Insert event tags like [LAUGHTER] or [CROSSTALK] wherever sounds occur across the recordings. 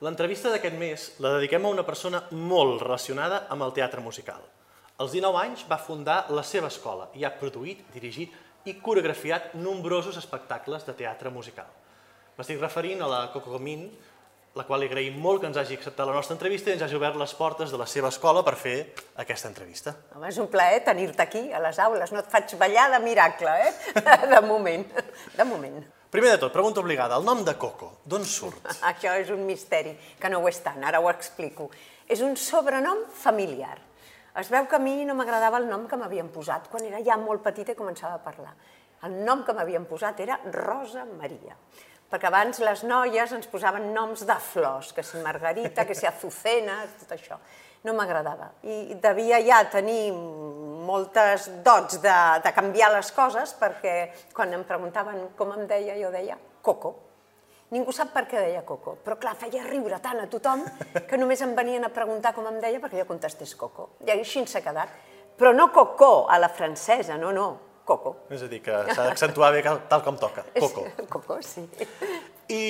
L'entrevista d'aquest mes la dediquem a una persona molt relacionada amb el teatre musical. Als 19 anys va fundar la seva escola i ha produït, dirigit i coreografiat nombrosos espectacles de teatre musical. M'estic referint a la Coco Comín, la qual li agraïm molt que ens hagi acceptat la nostra entrevista i ens hagi obert les portes de la seva escola per fer aquesta entrevista. Home, és un plaer tenir-te aquí, a les aules. No et faig ballar de miracle, eh? [LAUGHS] De moment, de moment. Primer de tot, pregunta obligada, el nom de Coco, d'on surt? [LAUGHS] Això és un misteri, que no ho és tant, ara ho explico. És un sobrenom familiar. Es veu que a mi no m'agradava el nom que m'havien posat quan era ja molt petita i començava a parlar. El nom que m'havien posat era Rosa Maria perquè abans les noies ens posaven noms de flors, que si Margarita, que si Azucena, tot això. No m'agradava. I devia ja tenir moltes dots de, de canviar les coses, perquè quan em preguntaven com em deia, jo deia Coco. Ningú sap per què deia Coco, però clar, feia riure tant a tothom que només em venien a preguntar com em deia perquè jo contestés Coco. I així s'ha quedat. Però no Coco a la francesa, no, no, Coco. És a dir, que s'ha d'accentuar bé tal com toca, [LAUGHS] Coco. Coco, sí. I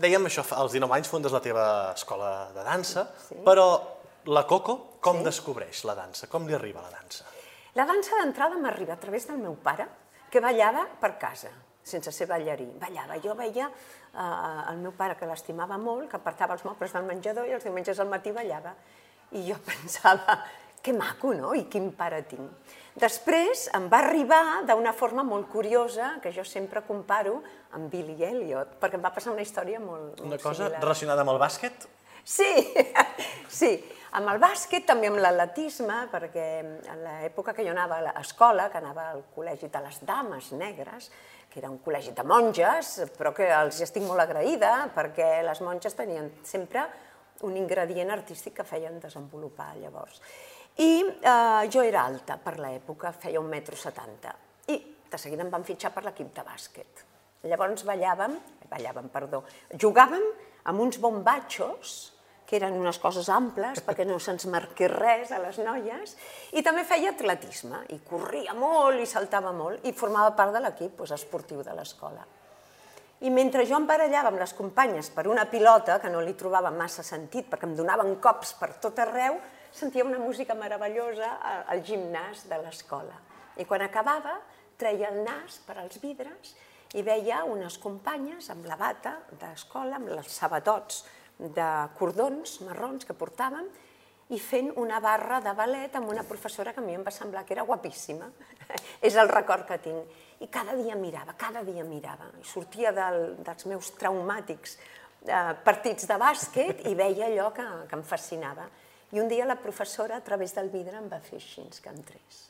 dèiem això, als 19 anys fundes la teva escola de dansa, Sí. però la Coco com Sí. descobreix la dansa? Com li arriba la dansa? La dansa d'entrada m'arriba a través del meu pare, que ballava per casa, sense ser ballarí. Ballava. Jo veia eh, el meu pare, que l'estimava molt, que apartava els mobles del menjador i els diumenges al matí ballava. I jo [LAUGHS] pensava, que maco, no? I quin pare tinc. Després em va arribar d'una forma molt curiosa, que jo sempre comparo amb Billy Elliot, perquè em va passar una història molt, molt Una cosa similar. relacionada amb el bàsquet? Sí, [LAUGHS] sí. Amb el bàsquet, també amb l'atletisme, perquè en l'època que jo anava a l'escola, que anava al col·legi de les dames negres, que era un col·legi de monges, però que els estic molt agraïda, perquè les monges tenien sempre un ingredient artístic que feien desenvolupar llavors. I eh, jo era alta per l'època, feia un metro setanta. I de seguida em van fitxar per l'equip de bàsquet. Llavors ballàvem, ballàvem, perdó, jugàvem amb uns bombatxos, que eren unes coses amples perquè no se'ns marqués res a les noies, i també feia atletisme, i corria molt i saltava molt, i formava part de l'equip doncs, esportiu de l'escola. I mentre jo em barallava amb les companyes per una pilota, que no li trobava massa sentit, perquè em donaven cops per tot arreu, sentia una música meravellosa al- gimnàs de l'escola. I quan acabava, treia el nas per als vidres i veia unes companyes amb la bata d'escola, amb els sabatots de cordons marrons que portàvem, i fent una barra de ballet amb una professora que a mi em va semblar que era guapíssima. [LAUGHS] És el record que tinc. I cada dia mirava, cada dia mirava. I sortia del, dels meus traumàtics eh, partits de bàsquet i veia allò que, que em fascinava. I un dia la professora, a través del vidre, em va fer així, que entrés.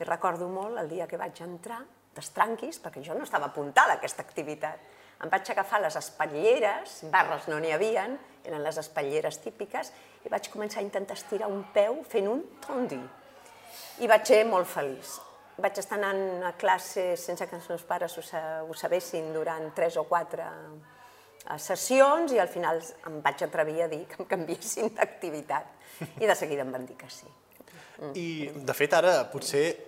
I recordo molt el dia que vaig entrar, d'estranquis, perquè jo no estava apuntada a aquesta activitat. Em vaig agafar les espatlleres, barres no n'hi havien, eren les espatlleres típiques, i vaig començar a intentar estirar un peu fent un tondi. I vaig ser molt feliç. Vaig estar anant a classe sense que els meus pares ho, ho sabessin durant tres o quatre eh, sessions i al final em vaig atrevir a dir que em canviessin d'activitat. I de seguida em van dir que sí. I, de fet, ara potser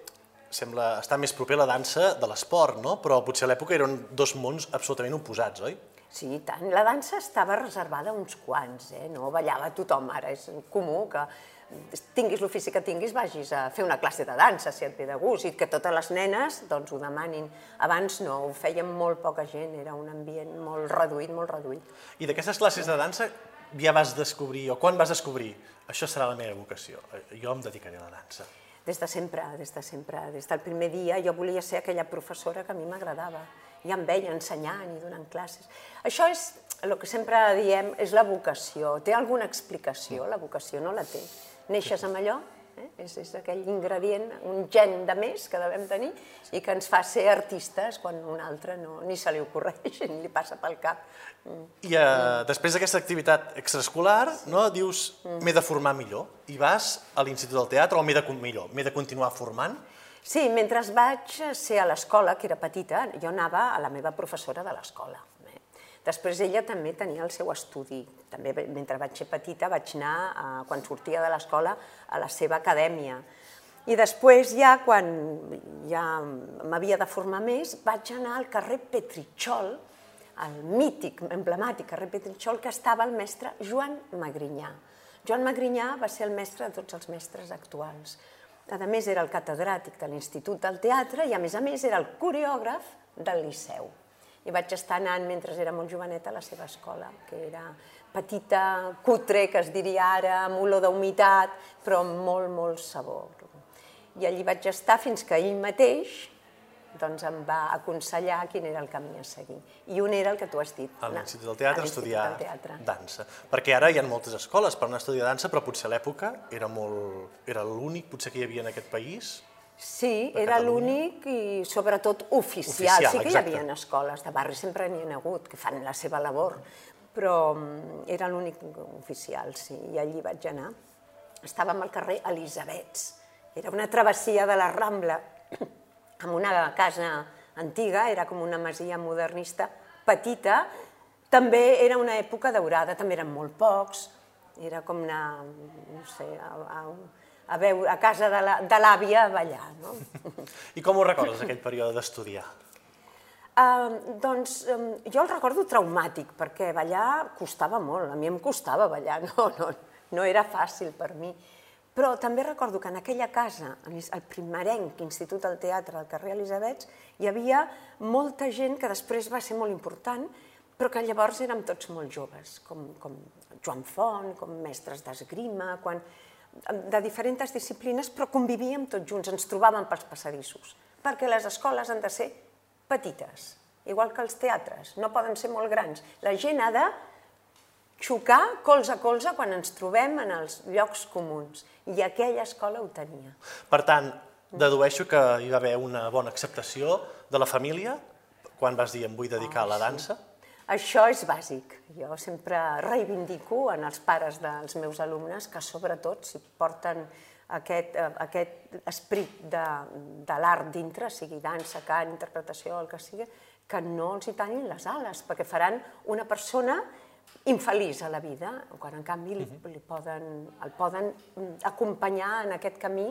sembla estar més proper a la dansa de l'esport, no? Però potser a l'època eren dos mons absolutament oposats, oi? Sí, i tant. La dansa estava reservada a uns quants, eh? no ballava tothom. Ara és comú que tinguis l'ofici que tinguis, vagis a fer una classe de dansa, si et ve de gust, i que totes les nenes doncs, ho demanin. Abans no, ho feien molt poca gent, era un ambient molt reduït, molt reduït. I d'aquestes classes de dansa ja vas descobrir, o quan vas descobrir, això serà la meva vocació, jo em dedicaré a la dansa. Des de sempre, des de sempre, des del primer dia jo volia ser aquella professora que a mi m'agradava. Ja em veia ensenyant i donant classes. Això és el que sempre diem, és la vocació. Té alguna explicació? La vocació no la té. Neixes amb allò, eh? és, és aquell ingredient, un gen de més que devem tenir i que ens fa ser artistes quan un altre no, ni se li ocorreix [LAUGHS] ni li passa pel cap. Mm. I eh, després d'aquesta activitat extraescolar, no, dius, m'he de formar millor, i vas a l'Institut del Teatre, o m'he de, millor, m'he de continuar formant, Sí, mentre vaig ser a l'escola, que era petita, jo anava a la meva professora de l'escola. Eh. Després ella també tenia el seu estudi. També mentre vaig ser petita vaig anar, a, quan sortia de l'escola, a la seva acadèmia. I després ja, quan ja m'havia de formar més, vaig anar al carrer Petritxol, el mític, emblemàtic carrer Petritxol, que estava el mestre Joan Magrinyà. Joan Magrinyà va ser el mestre de tots els mestres actuals. A més, era el catedràtic de l'Institut del Teatre i, a més a més, era el coreògraf del Liceu. I vaig estar anant, mentre era molt joveneta, a la seva escola, que era petita, cutre, que es diria ara, amb olor d'humitat, però amb molt, molt sabor. I allí vaig estar fins que ell mateix doncs em va aconsellar quin era el camí a seguir. I un era el que tu has dit. A l'Institut del Teatre, estudiar del teatre. dansa. Perquè ara hi ha moltes escoles per anar a estudiar dansa, però potser a l'època era, molt... era l'únic potser que hi havia en aquest país. Sí, era l'únic i sobretot oficial. Oficial, sí que hi havia escoles de barri, sempre n'hi ha hagut, que fan la seva labor, però mm, era l'únic oficial, sí, i allí vaig anar. Estàvem al carrer Elisabets, era una travessia de la Rambla, [CLEARS THROAT] amb una casa antiga, era com una masia modernista petita, també era una època daurada, també eren molt pocs, era com anar, no sé, a, a, a, veure, a casa de l'àvia a ballar, no? [LAUGHS] I com ho recordes, aquell període d'estudiar? Uh, doncs um, jo el recordo traumàtic, perquè ballar costava molt, a mi em costava ballar, [LAUGHS] no, no, no era fàcil per mi. Però també recordo que en aquella casa, al primerenc Institut del Teatre del carrer Elisabets, hi havia molta gent que després va ser molt important, però que llavors érem tots molt joves, com, com Joan Font, com mestres d'esgrima, quan, de diferents disciplines, però convivíem tots junts, ens trobàvem pels passadissos, perquè les escoles han de ser petites, igual que els teatres, no poden ser molt grans. La gent ha de xocar colze a colze quan ens trobem en els llocs comuns, i aquella escola ho tenia. Per tant, dedueixo que hi va haver una bona acceptació de la família quan vas dir em vull dedicar oh, a la dansa? Sí. Això és bàsic. Jo sempre reivindico en els pares dels meus alumnes que sobretot si porten aquest, eh, aquest esperit de, de l'art dintre, sigui dansa, cant, interpretació, el que sigui, que no els hi tallin les ales, perquè faran una persona infeliç a la vida, quan en canvi li, li poden, el poden acompanyar en aquest camí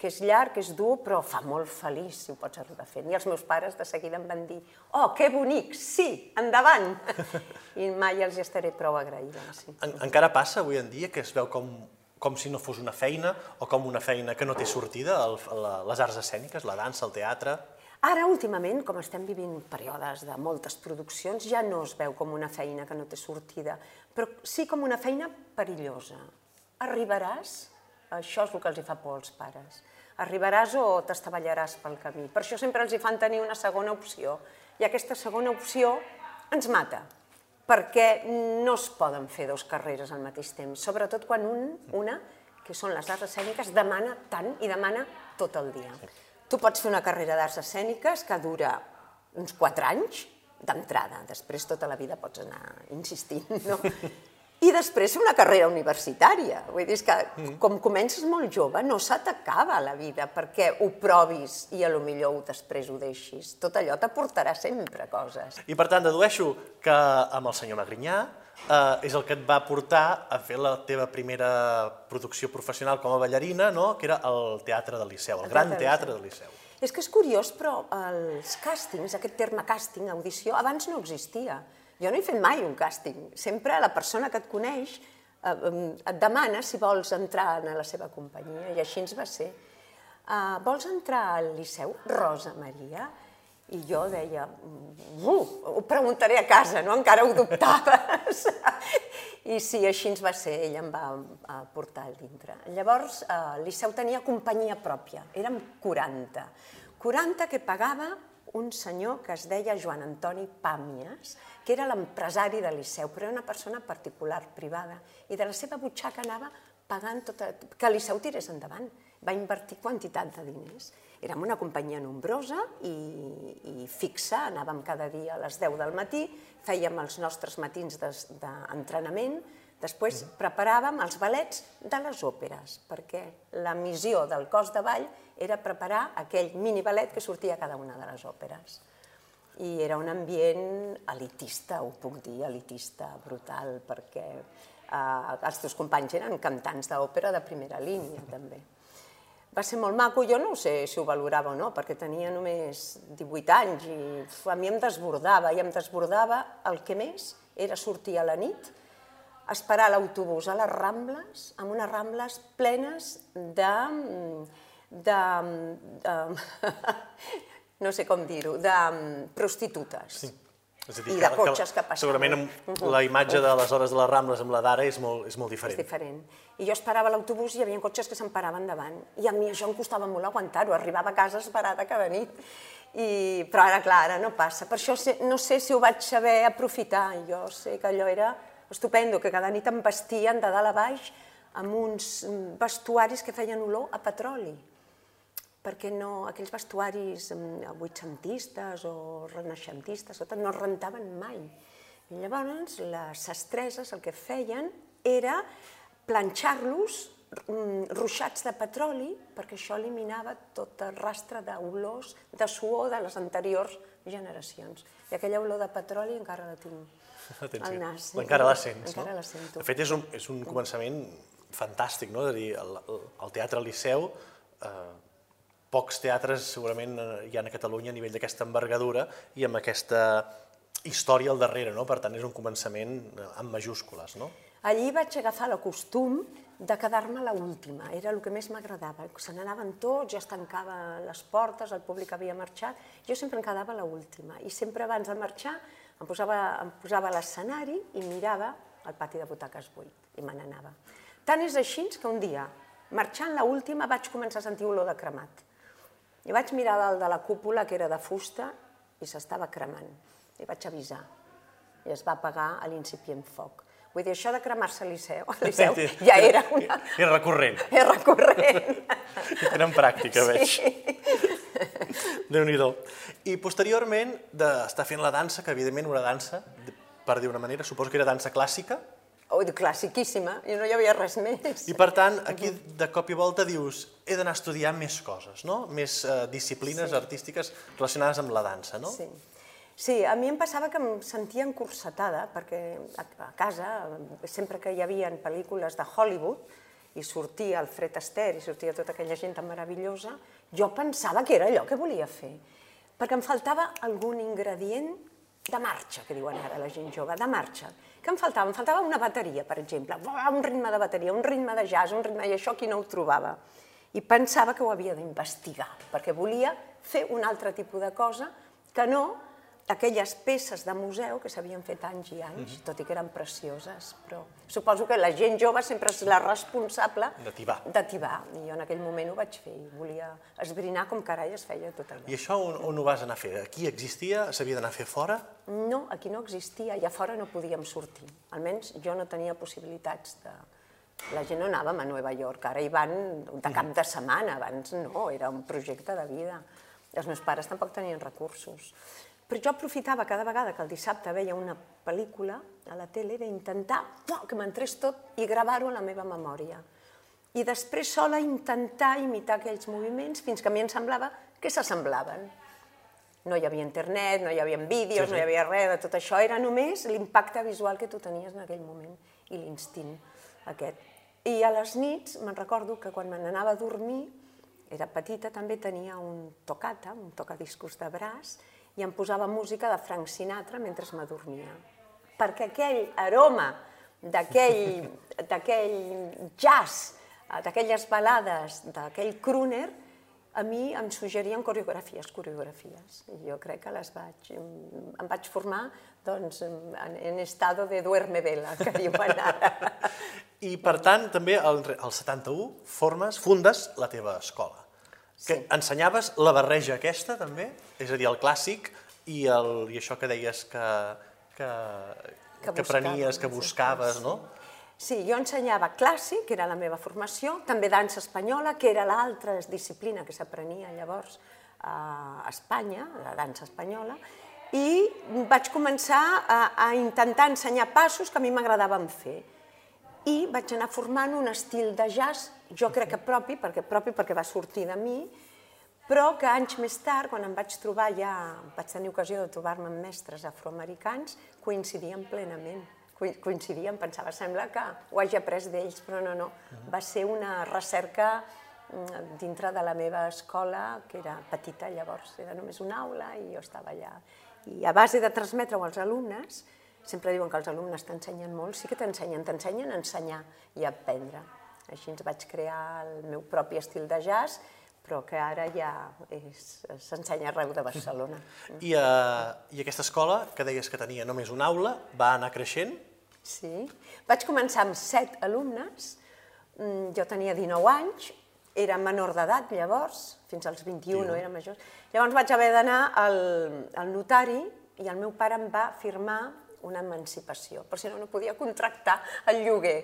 que és llarg, que és dur, però fa molt feliç si ho pots arribar fent. I els meus pares de seguida em van dir «Oh, que bonic, sí, endavant!» I mai els estaré prou agraïda. Sí. En, encara passa avui en dia que es veu com, com si no fos una feina o com una feina que no té sortida, el, la, les arts escèniques, la dansa, el teatre... Ara, últimament, com estem vivint períodes de moltes produccions, ja no es veu com una feina que no té sortida, però sí com una feina perillosa. Arribaràs, això és el que els hi fa por als pares, arribaràs o t'estavellaràs pel camí. Per això sempre els hi fan tenir una segona opció, i aquesta segona opció ens mata, perquè no es poden fer dos carreres al mateix temps, sobretot quan un, una, que són les arts escèniques, demana tant i demana tot el dia. Tu pots fer una carrera d'arts escèniques que dura uns 4 anys d'entrada, després tota la vida pots anar insistint, no? [LAUGHS] I després una carrera universitària. Vull dir, que com comences molt jove no se t'acaba la vida perquè ho provis i a lo millor després ho deixis. Tot allò t'aportarà sempre coses. I per tant, dedueixo que amb el senyor Magrinyà eh, és el que et va portar a fer la teva primera producció professional com a ballarina, no? que era el Teatre del Liceu, el, el Gran Teatre del Liceu. És que és curiós, però els càstings, aquest terme càsting, audició, abans no existia. Jo no he fet mai un càsting. Sempre la persona que et coneix eh, et demana si vols entrar a la seva companyia, i així ens va ser. Uh, vols entrar al Liceu, Rosa Maria? I jo deia, uh, ho preguntaré a casa, no? encara ho dubtaves. [LAUGHS] I sí, així ens va ser, ell em va portar al dintre. Llavors, eh, el Liceu tenia companyia pròpia, érem 40. 40 que pagava un senyor que es deia Joan Antoni Pàmies, que era l'empresari del Liceu, però era una persona particular, privada, i de la seva butxaca anava pagant tota, que Liceu tirés endavant. Va invertir quantitat de diners. Érem una companyia nombrosa i, i fixa, anàvem cada dia a les 10 del matí, fèiem els nostres matins d'entrenament, després preparàvem els ballets de les òperes, perquè la missió del cos de ball era preparar aquell mini ballet que sortia a cada una de les òperes i era un ambient elitista, ho puc dir, elitista, brutal, perquè eh, els teus companys eren cantants d'òpera de primera línia, també. va ser molt maco, jo no sé si ho valorava o no, perquè tenia només 18 anys i a mi em desbordava, i em desbordava el que més era sortir a la nit, esperar l'autobús a les Rambles, amb unes Rambles plenes de... de, de [LAUGHS] no sé com dir-ho, de prostitutes. Sí. És a dir, I de cotxes que, que passaven. Segurament amb la imatge de les hores de les Rambles amb la d'ara és, molt, és molt diferent. És diferent. I jo esperava l'autobús i hi havia cotxes que se'n paraven davant. I a mi això em costava molt aguantar-ho. Arribava a casa esperada cada nit. I... Però ara, clar, ara no passa. Per això no sé si ho vaig saber aprofitar. Jo sé que allò era estupendo, que cada nit em vestien de dalt a baix amb uns vestuaris que feien olor a petroli perquè no, aquells vestuaris mm, vuitcentistes o renaixentistes o tot, no rentaven mai. I llavors les sastreses el que feien era planxar-los mm, ruixats de petroli perquè això eliminava tot el rastre d'olors, de suor de les anteriors generacions. I aquella olor de petroli encara la tinc [LAUGHS] Al nas. Encara la sents, encara no? la sento. De fet, és un, és un començament fantàstic, no? De dir, el, el Teatre Liceu eh, pocs teatres segurament eh, hi ha a Catalunya a nivell d'aquesta envergadura i amb aquesta història al darrere, no? per tant és un començament eh, amb majúscules. No? Allí vaig agafar el costum de quedar-me a última, era el que més m'agradava. Se n'anaven tots, ja es tancava les portes, el públic havia marxat, jo sempre em quedava a última i sempre abans de marxar em posava, em posava a l'escenari i mirava el pati de butaques buit i me n'anava. Tant és així que un dia, marxant la última, vaig començar a sentir olor de cremat i vaig mirar dalt de la cúpula, que era de fusta, i s'estava cremant. I vaig avisar. I es va apagar a l'incipient foc. Vull dir, això de cremar-se a Liceu, a Liceu ja era una... És recurrent. [LAUGHS] És recurrent. Tenen pràctica, veig. Sí. Déu-n'hi-do. I posteriorment d'estar fent la dansa, que evidentment una dansa, per dir una manera, suposo que era dansa clàssica, oh, classiquíssima, i no hi havia res més. I per tant, aquí de cop i volta dius, he d'anar a estudiar més coses, no? més eh, disciplines sí. artístiques relacionades amb la dansa, no? Sí. Sí, a mi em passava que em sentia encursetada, perquè a, a casa, sempre que hi havia pel·lícules de Hollywood, i sortia el Fred Astaire i sortia tota aquella gent tan meravellosa, jo pensava que era allò que volia fer, perquè em faltava algun ingredient de marxa, que diuen ara la gent jove, de marxa. Què em faltava? Em faltava una bateria, per exemple. Un ritme de bateria, un ritme de jazz, un ritme... I això aquí no ho trobava. I pensava que ho havia d'investigar, perquè volia fer un altre tipus de cosa que no aquelles peces de museu que s'havien fet anys i anys, mm -hmm. tot i que eren precioses, però suposo que la gent jove sempre és la responsable de tibar. De tibar. I jo en aquell moment ho vaig fer i volia esbrinar com carai es feia tot allò. I això on, on ho vas anar a fer? Aquí existia? S'havia d'anar a fer fora? No, aquí no existia i a fora no podíem sortir. Almenys jo no tenia possibilitats de... La gent no anàvem a Nova York, ara hi van de cap de setmana, abans no, era un projecte de vida. Els meus pares tampoc tenien recursos. Però jo aprofitava cada vegada que el dissabte veia una pel·lícula a la tele d'intentar que m'entrés tot i gravar-ho a la meva memòria. I després sola intentar imitar aquells moviments fins que a mi em semblava que s'assemblaven. No hi havia internet, no hi havia vídeos, sí, sí. no hi havia res de tot això, era només l'impacte visual que tu tenies en aquell moment i l'instint aquest. I a les nits me'n recordo que quan me n'anava a dormir, era petita, també tenia un tocata, un tocadiscos de braç, i em posava música de Frank Sinatra mentre m'adormia. Perquè aquell aroma d'aquell jazz, d'aquelles balades, d'aquell crooner, a mi em suggerien coreografies, coreografies. I jo crec que les vaig, em vaig formar doncs, en, en estado de duerme vela, que diuen ara. [LAUGHS] I per tant, també al, al 71 formes, fundes la teva escola. Que sí. ensenyaves la barreja aquesta, també? És a dir, el clàssic i, el, i això que deies que, que, que, que prenies, que buscaves, no? Sí, jo ensenyava clàssic, que era la meva formació, també dansa espanyola, que era l'altra disciplina que s'aprenia llavors a Espanya, la dansa espanyola, i vaig començar a, a intentar ensenyar passos que a mi m'agradaven fer. I vaig anar formant un estil de jazz jo crec que propi, perquè propi perquè va sortir de mi, però que anys més tard, quan em vaig trobar ja, vaig tenir ocasió de trobar-me amb mestres afroamericans, coincidien plenament. Coincidien, pensava, sembla que ho hagi après d'ells, però no, no. Va ser una recerca mm, dintre de la meva escola, que era petita llavors, era només una aula i jo estava allà. I a base de transmetre-ho als alumnes, sempre diuen que els alumnes t'ensenyen molt, sí que t'ensenyen, t'ensenyen a ensenyar i a aprendre. Així ens vaig crear el meu propi estil de jazz, però que ara ja s'ensenya arreu de Barcelona. I, uh, I aquesta escola, que deies que tenia només una aula, va anar creixent? Sí. Vaig començar amb set alumnes, mm, jo tenia 19 anys, era menor d'edat llavors, fins als 21 no era major. Llavors vaig haver d'anar al, al notari i el meu pare em va firmar una emancipació, però si no, no podia contractar el lloguer,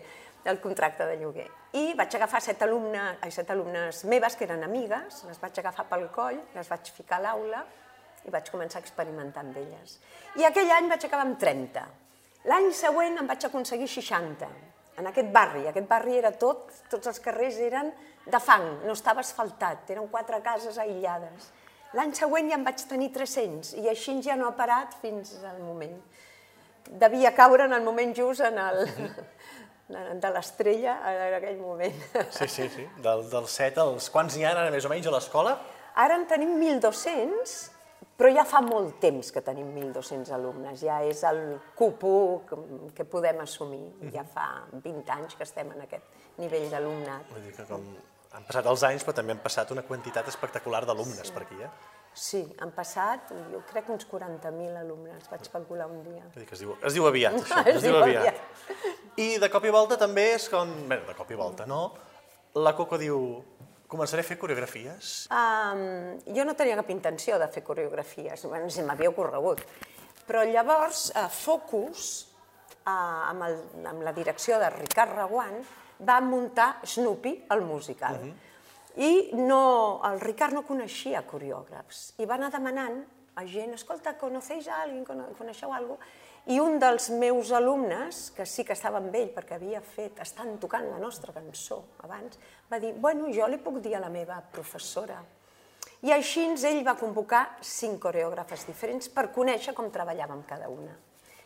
el contracte de lloguer. I vaig agafar set, alumnes, ai, set alumnes meves, que eren amigues, les vaig agafar pel coll, les vaig ficar a l'aula i vaig començar a experimentar amb elles. I aquell any vaig acabar amb 30. L'any següent em vaig aconseguir 60, en aquest barri. Aquest barri era tot, tots els carrers eren de fang, no estava asfaltat, eren quatre cases aïllades. L'any següent ja en vaig tenir 300 i així ja no ha parat fins al moment devia caure en el moment just en el, de l'estrella en aquell moment. Sí, sí, sí. Del, del 7 als... Quants n'hi ha ara més o menys a l'escola? Ara en tenim 1.200, però ja fa molt temps que tenim 1.200 alumnes. Ja és el cupo que podem assumir. Ja fa 20 anys que estem en aquest nivell d'alumnat. Vull dir que com han passat els anys, però també han passat una quantitat espectacular d'alumnes sí. per aquí, eh? Sí, han passat, jo crec, uns 40.000 alumnes, vaig calcular un dia. Que es diu, es diu aviat, [LAUGHS] això, es, es diu aviat. aviat. I de cop i volta també és com... Bé, de cop i volta, no? La Coco diu, començaré a fer coreografies? Um, jo no tenia cap intenció de fer coreografies, bueno, si m'havia ocorregut. Però llavors, uh, Focus, uh, amb, el, amb la direcció de Ricard Reguant, va muntar Snoopy, el musical. Uh mhm. -huh i no, el Ricard no coneixia coreògrafs i va anar demanant a gent, escolta, conoceu a algú, coneixeu algú? I un dels meus alumnes, que sí que estava amb ell perquè havia fet, estan tocant la nostra cançó abans, va dir, bueno, jo li puc dir a la meva professora. I així ell va convocar cinc coreògrafes diferents per conèixer com treballàvem cada una.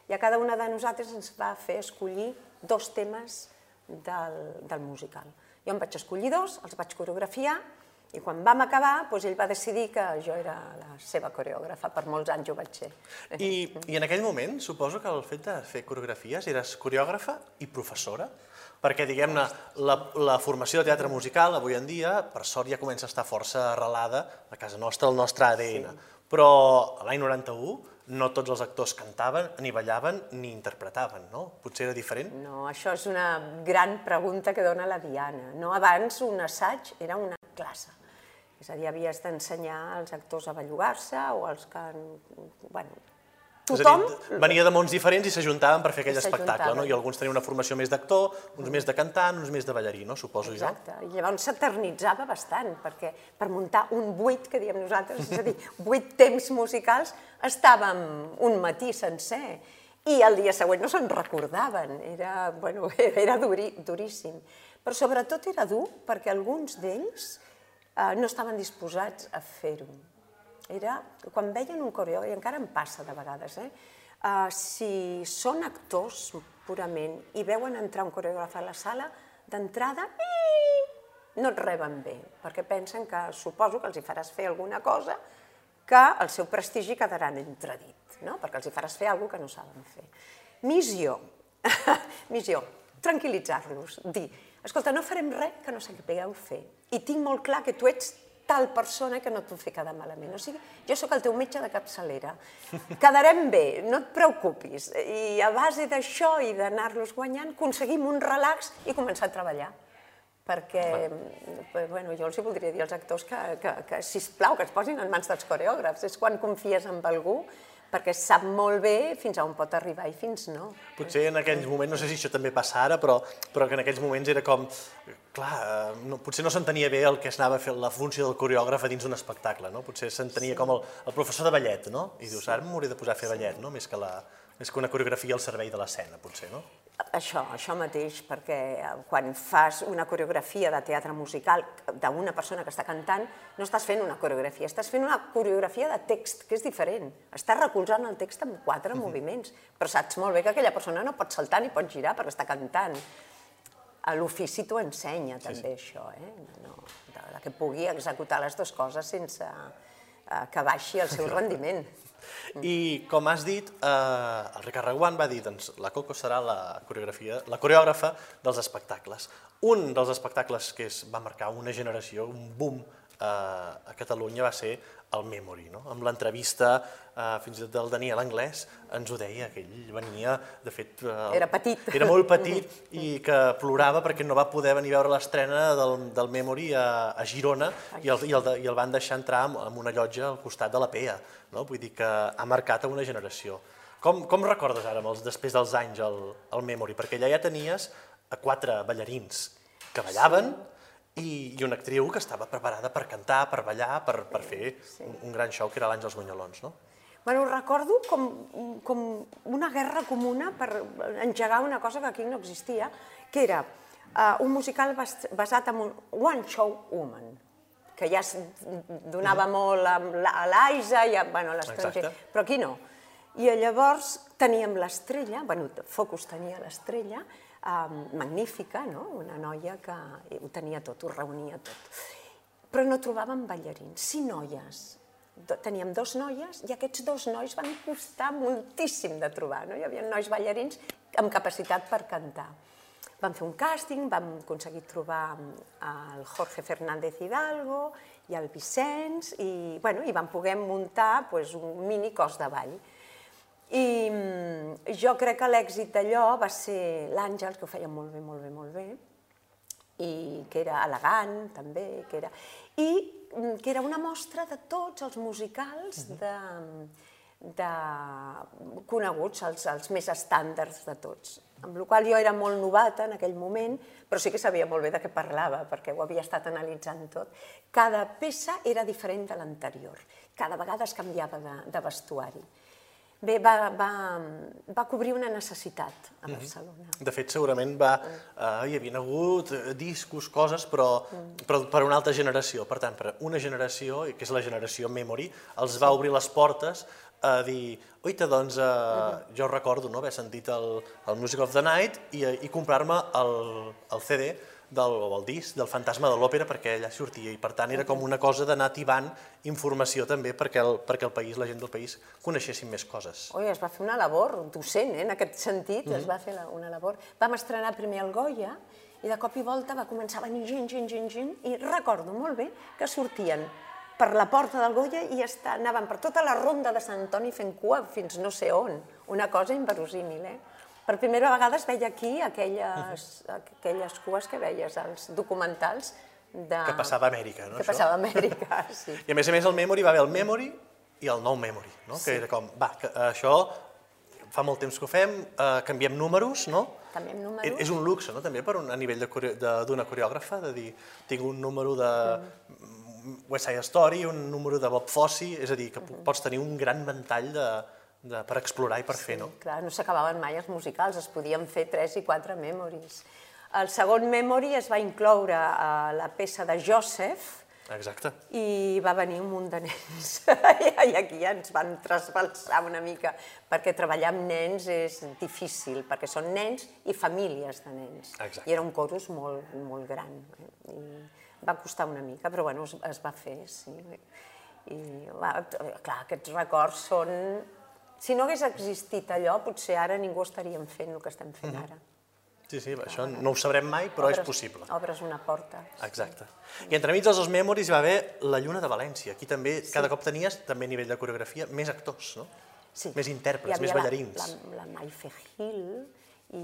I a cada una de nosaltres ens va fer escollir dos temes del, del musical. Jo em vaig escollir dos, els vaig coreografiar, i quan vam acabar, doncs ell va decidir que jo era la seva coreògrafa, per molts anys ho vaig ser. I, I en aquell moment, suposo que el fet de fer coreografies eres coreògrafa i professora? Perquè, diguem-ne, la, la formació de teatre musical avui en dia, per sort, ja comença a estar força arrelada a casa nostra, al nostre ADN. Sí. Però l'any 91 no tots els actors cantaven, ni ballaven, ni interpretaven, no? Potser era diferent? No, això és una gran pregunta que dona la Diana. No, abans un assaig era una classe. És a dir, havies d'ensenyar als actors a bellugar-se o als que... Bueno, Tothom... És a dir, venia de mons diferents i s'ajuntaven per fer aquell espectacle, no? I alguns tenien una formació més d'actor, uns més de cantant, uns més de ballarí, no? Suposo Exacte. jo. Exacte. I llavors s'eternitzava bastant, perquè per muntar un buit, que diem nosaltres, és a dir, [LAUGHS] vuit temps musicals, estàvem un matí sencer i el dia següent no se'n recordaven. Era, bueno, [LAUGHS] era duri, duríssim. Però sobretot era dur perquè alguns d'ells eh, no estaven disposats a fer-ho era quan veien un coreògraf, i encara em passa de vegades, eh? Uh, si són actors purament i veuen entrar un coreògraf a la sala, d'entrada no et reben bé, perquè pensen que suposo que els hi faràs fer alguna cosa que el seu prestigi quedarà en entredit, no? perquè els hi faràs fer alguna que no saben fer. Missió, [LAUGHS] missió, tranquil·litzar-los, dir, escolta, no farem res que no sapigueu fer, i tinc molt clar que tu ets tal persona que no puc fer quedar malament. O sigui, jo sóc el teu metge de capçalera. Quedarem bé, no et preocupis. I a base d'això i d'anar-los guanyant, aconseguim un relax i començar a treballar perquè bueno, jo els voldria dir als actors que, que, que sisplau, que es posin en mans dels coreògrafs. És quan confies en algú perquè sap molt bé fins a on pot arribar i fins no. Potser en aquells moments, no sé si això també passa ara, però, però que en aquells moments era com, clar, eh, no, potser no s'entenia bé el que es anava a fer la funció del coreògraf a dins d'un espectacle, no? Potser s'entenia sí. com el, el professor de ballet, no? I dius, ara m'hauré de posar a fer ballet, no? Més que, la, més que una coreografia al servei de l'escena, potser, no? Això, això mateix, perquè quan fas una coreografia de teatre musical d'una persona que està cantant, no estàs fent una coreografia, estàs fent una coreografia de text, que és diferent. Estàs recolzant el text amb quatre moviments, però saps molt bé que aquella persona no pot saltar ni pot girar perquè està cantant. a l'ofici t'ho ensenya també sí. això, eh? no, de, de que pugui executar les dues coses sense eh, que baixi el seu [LAUGHS] rendiment. I com has dit, eh, el Ricard Reguant va dir doncs, la Coco serà la, coreografia, la coreògrafa dels espectacles. Un dels espectacles que es va marcar una generació, un boom a Catalunya va ser el Memory. No? Amb l'entrevista, eh, fins i tot del Daniel Anglès, ens ho deia, que ell venia, de fet... Eh, era petit. Era molt petit [LAUGHS] i que plorava perquè no va poder venir a veure l'estrena del, del Memory a, a Girona i el, i, el, i el van deixar entrar amb una llotja al costat de la PEA. No? Vull dir que ha marcat a una generació. Com, com recordes ara, els, després dels anys, el, el Memory? Perquè allà ja tenies a quatre ballarins que ballaven, sí i, i una actriu que estava preparada per cantar, per ballar, per, per fer sí. un, un gran show que era l'Àngels Bunyolons, no? Bueno, recordo com, com una guerra comuna per engegar una cosa que aquí no existia, que era uh, un musical basat en un One Show Woman, que ja es donava mm. molt a l'Aisa i a, bueno, a l'estranger, però aquí no. I llavors teníem l'estrella, bueno, Focus tenia l'estrella, magnífica, no? una noia que ho tenia tot, ho reunia tot. Però no trobàvem ballarins, sí noies. Teníem dos noies i aquests dos nois van costar moltíssim de trobar. No? Hi havia nois ballarins amb capacitat per cantar. Vam fer un càsting, vam aconseguir trobar el Jorge Fernández Hidalgo i el Vicenç i, bueno, i vam poder muntar pues, un mini cos de ball. I mm, jo crec que l'èxit d'allò va ser l'Àngels, que ho feia molt bé, molt bé, molt bé, i que era elegant també, que era... i mm, que era una mostra de tots els musicals de, de coneguts, els, els més estàndards de tots. Amb la qual jo era molt novata en aquell moment, però sí que sabia molt bé de què parlava, perquè ho havia estat analitzant tot. Cada peça era diferent de l'anterior, cada vegada es canviava de, de vestuari. Bé, va, va, va cobrir una necessitat a mhm. Barcelona. De fet, segurament va, eh, hi havia hagut eh, discos, coses, però, mm. però per una altra generació. Per tant, per una generació, que és la generació Memory, els va obrir les portes a dir, oita, doncs, eh, mm. jo recordo no, haver sentit el, el Music of the Night i, i comprar-me el, el CD del, o el disc del fantasma de l'òpera perquè allà sortia i per tant era com una cosa d'anar tibant informació també perquè el, perquè el país, la gent del país coneixessin més coses. Oi, es va fer una labor docent, eh? en aquest sentit, mm -hmm. es mhm. va fer la, una labor. Vam estrenar primer el Goya i de cop i volta va començar a venir gent, gent, gent, gent i recordo molt bé que sortien per la porta del Goya i està, anaven per tota la ronda de Sant Antoni fent cua fins no sé on. Una cosa inverosímil, eh? Per primera vegada es veia aquí aquelles, aquelles cues que veies als documentals de... Que passava a Amèrica, no? Que això? passava a Amèrica, sí. [LAUGHS] I a més a més el Memory va haver el Memory i el nou Memory, no? Sí. Que era com, va, que això fa molt temps que ho fem, eh, canviem números, no? Canviem números. És un luxe, no?, també, per un, a nivell d'una coreògrafa, de dir, tinc un número de mm. West Side Story, un número de Bob Fosse, és a dir, que mm -hmm. pots tenir un gran ventall de, de, per explorar i per sí, fer, no? clar, no s'acabaven mai els musicals, es podien fer tres i quatre memories. El segon memory es va incloure a la peça de Joseph, Exacte. I va venir un munt de nens. [LAUGHS] I aquí ja ens van trasbalsar una mica, perquè treballar amb nens és difícil, perquè són nens i famílies de nens. Exacte. I era un corus molt, molt gran. I va costar una mica, però bueno, es, es va fer, sí. I va, clar, aquests records són si no hagués existit allò, potser ara ningú estaríem fent el que estem fent mhm. ara. Sí, sí, això no ho sabrem mai, però obres, és possible. Obres una porta. Exacte. I entremig dels dos memoris hi va haver la Lluna de València. Aquí també, sí. cada cop tenies, també a nivell de coreografia, més actors, no? Sí. Més intèrprets, més ballarins. La, la, la Maife Gil i,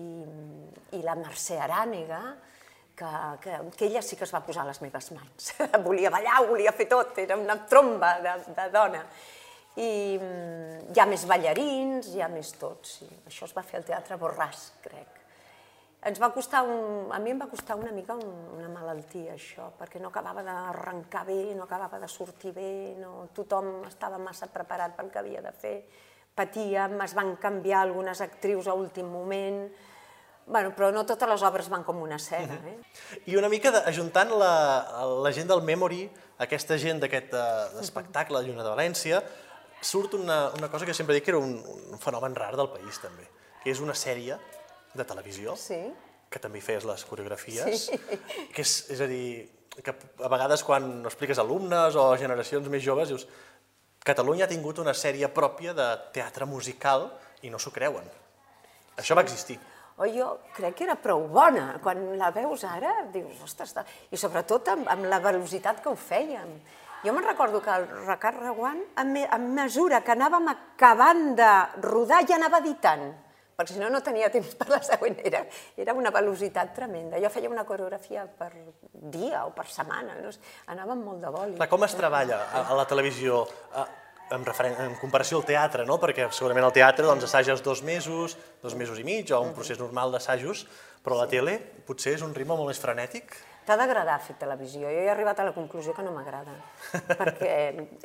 i la Mercè Arànega, que, que, que ella sí que es va posar a les meves mans. [LAUGHS] volia ballar, volia fer tot, era una tromba de, de dona i mm, hi ha més ballarins, hi ha més tot, sí. Això es va fer al Teatre Borràs, crec. Ens va costar un, a mi em va costar una mica un, una malaltia, això, perquè no acabava d'arrencar bé, no acabava de sortir bé, no, tothom estava massa preparat pel que havia de fer, patíem, es van canviar algunes actrius a últim moment, Bueno, però no totes les obres van com una escena. Eh? I una mica de, ajuntant la, la gent del Memory, aquesta gent d'aquest uh, espectacle Lluna de València, surt una, una cosa que sempre dic que era un, un fenomen rar del país, també, que és una sèrie de televisió sí. que també feies les coreografies, sí. que és, és a dir, que a vegades quan expliques alumnes o generacions més joves dius Catalunya ha tingut una sèrie pròpia de teatre musical i no s'ho creuen. Això va existir. O jo crec que era prou bona. Quan la veus ara, dius, ostres, i sobretot amb, amb la velocitat que ho fèiem. Jo me'n recordo que el Ricard Reguant, a, me, a mesura que anàvem acabant de rodar, ja anava editant perquè si no, no tenia temps per la següent. Era, era una velocitat tremenda. Jo feia una coreografia per dia o per setmana, no? anàvem molt de boli. Clar, com es treballa a, a la televisió? A, en, referen en comparació al teatre, no? perquè segurament al teatre doncs, assages dos mesos, dos mesos i mig, o un procés normal d'assajos, però a la tele potser és un ritme molt més frenètic. T'ha d'agradar fer televisió. Jo he arribat a la conclusió que no m'agrada, [LAUGHS] perquè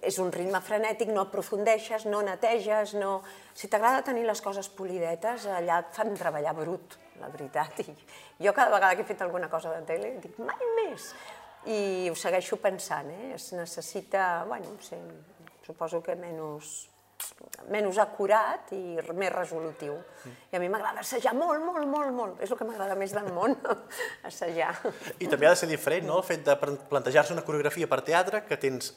és un ritme frenètic, no aprofundeixes, no neteges, no... Si t'agrada tenir les coses polidetes, allà et fan treballar brut, la veritat. I jo cada vegada que he fet alguna cosa de tele dic, mai més! I ho segueixo pensant, eh? Es necessita, bueno, sí, suposo que menys menys acurat i més resolutiu. I a mi m'agrada assajar molt, molt, molt, molt. És el que m'agrada més del món, [LAUGHS] assajar. I també ha de ser diferent, no?, el fet de plantejar-se una coreografia per teatre, que tens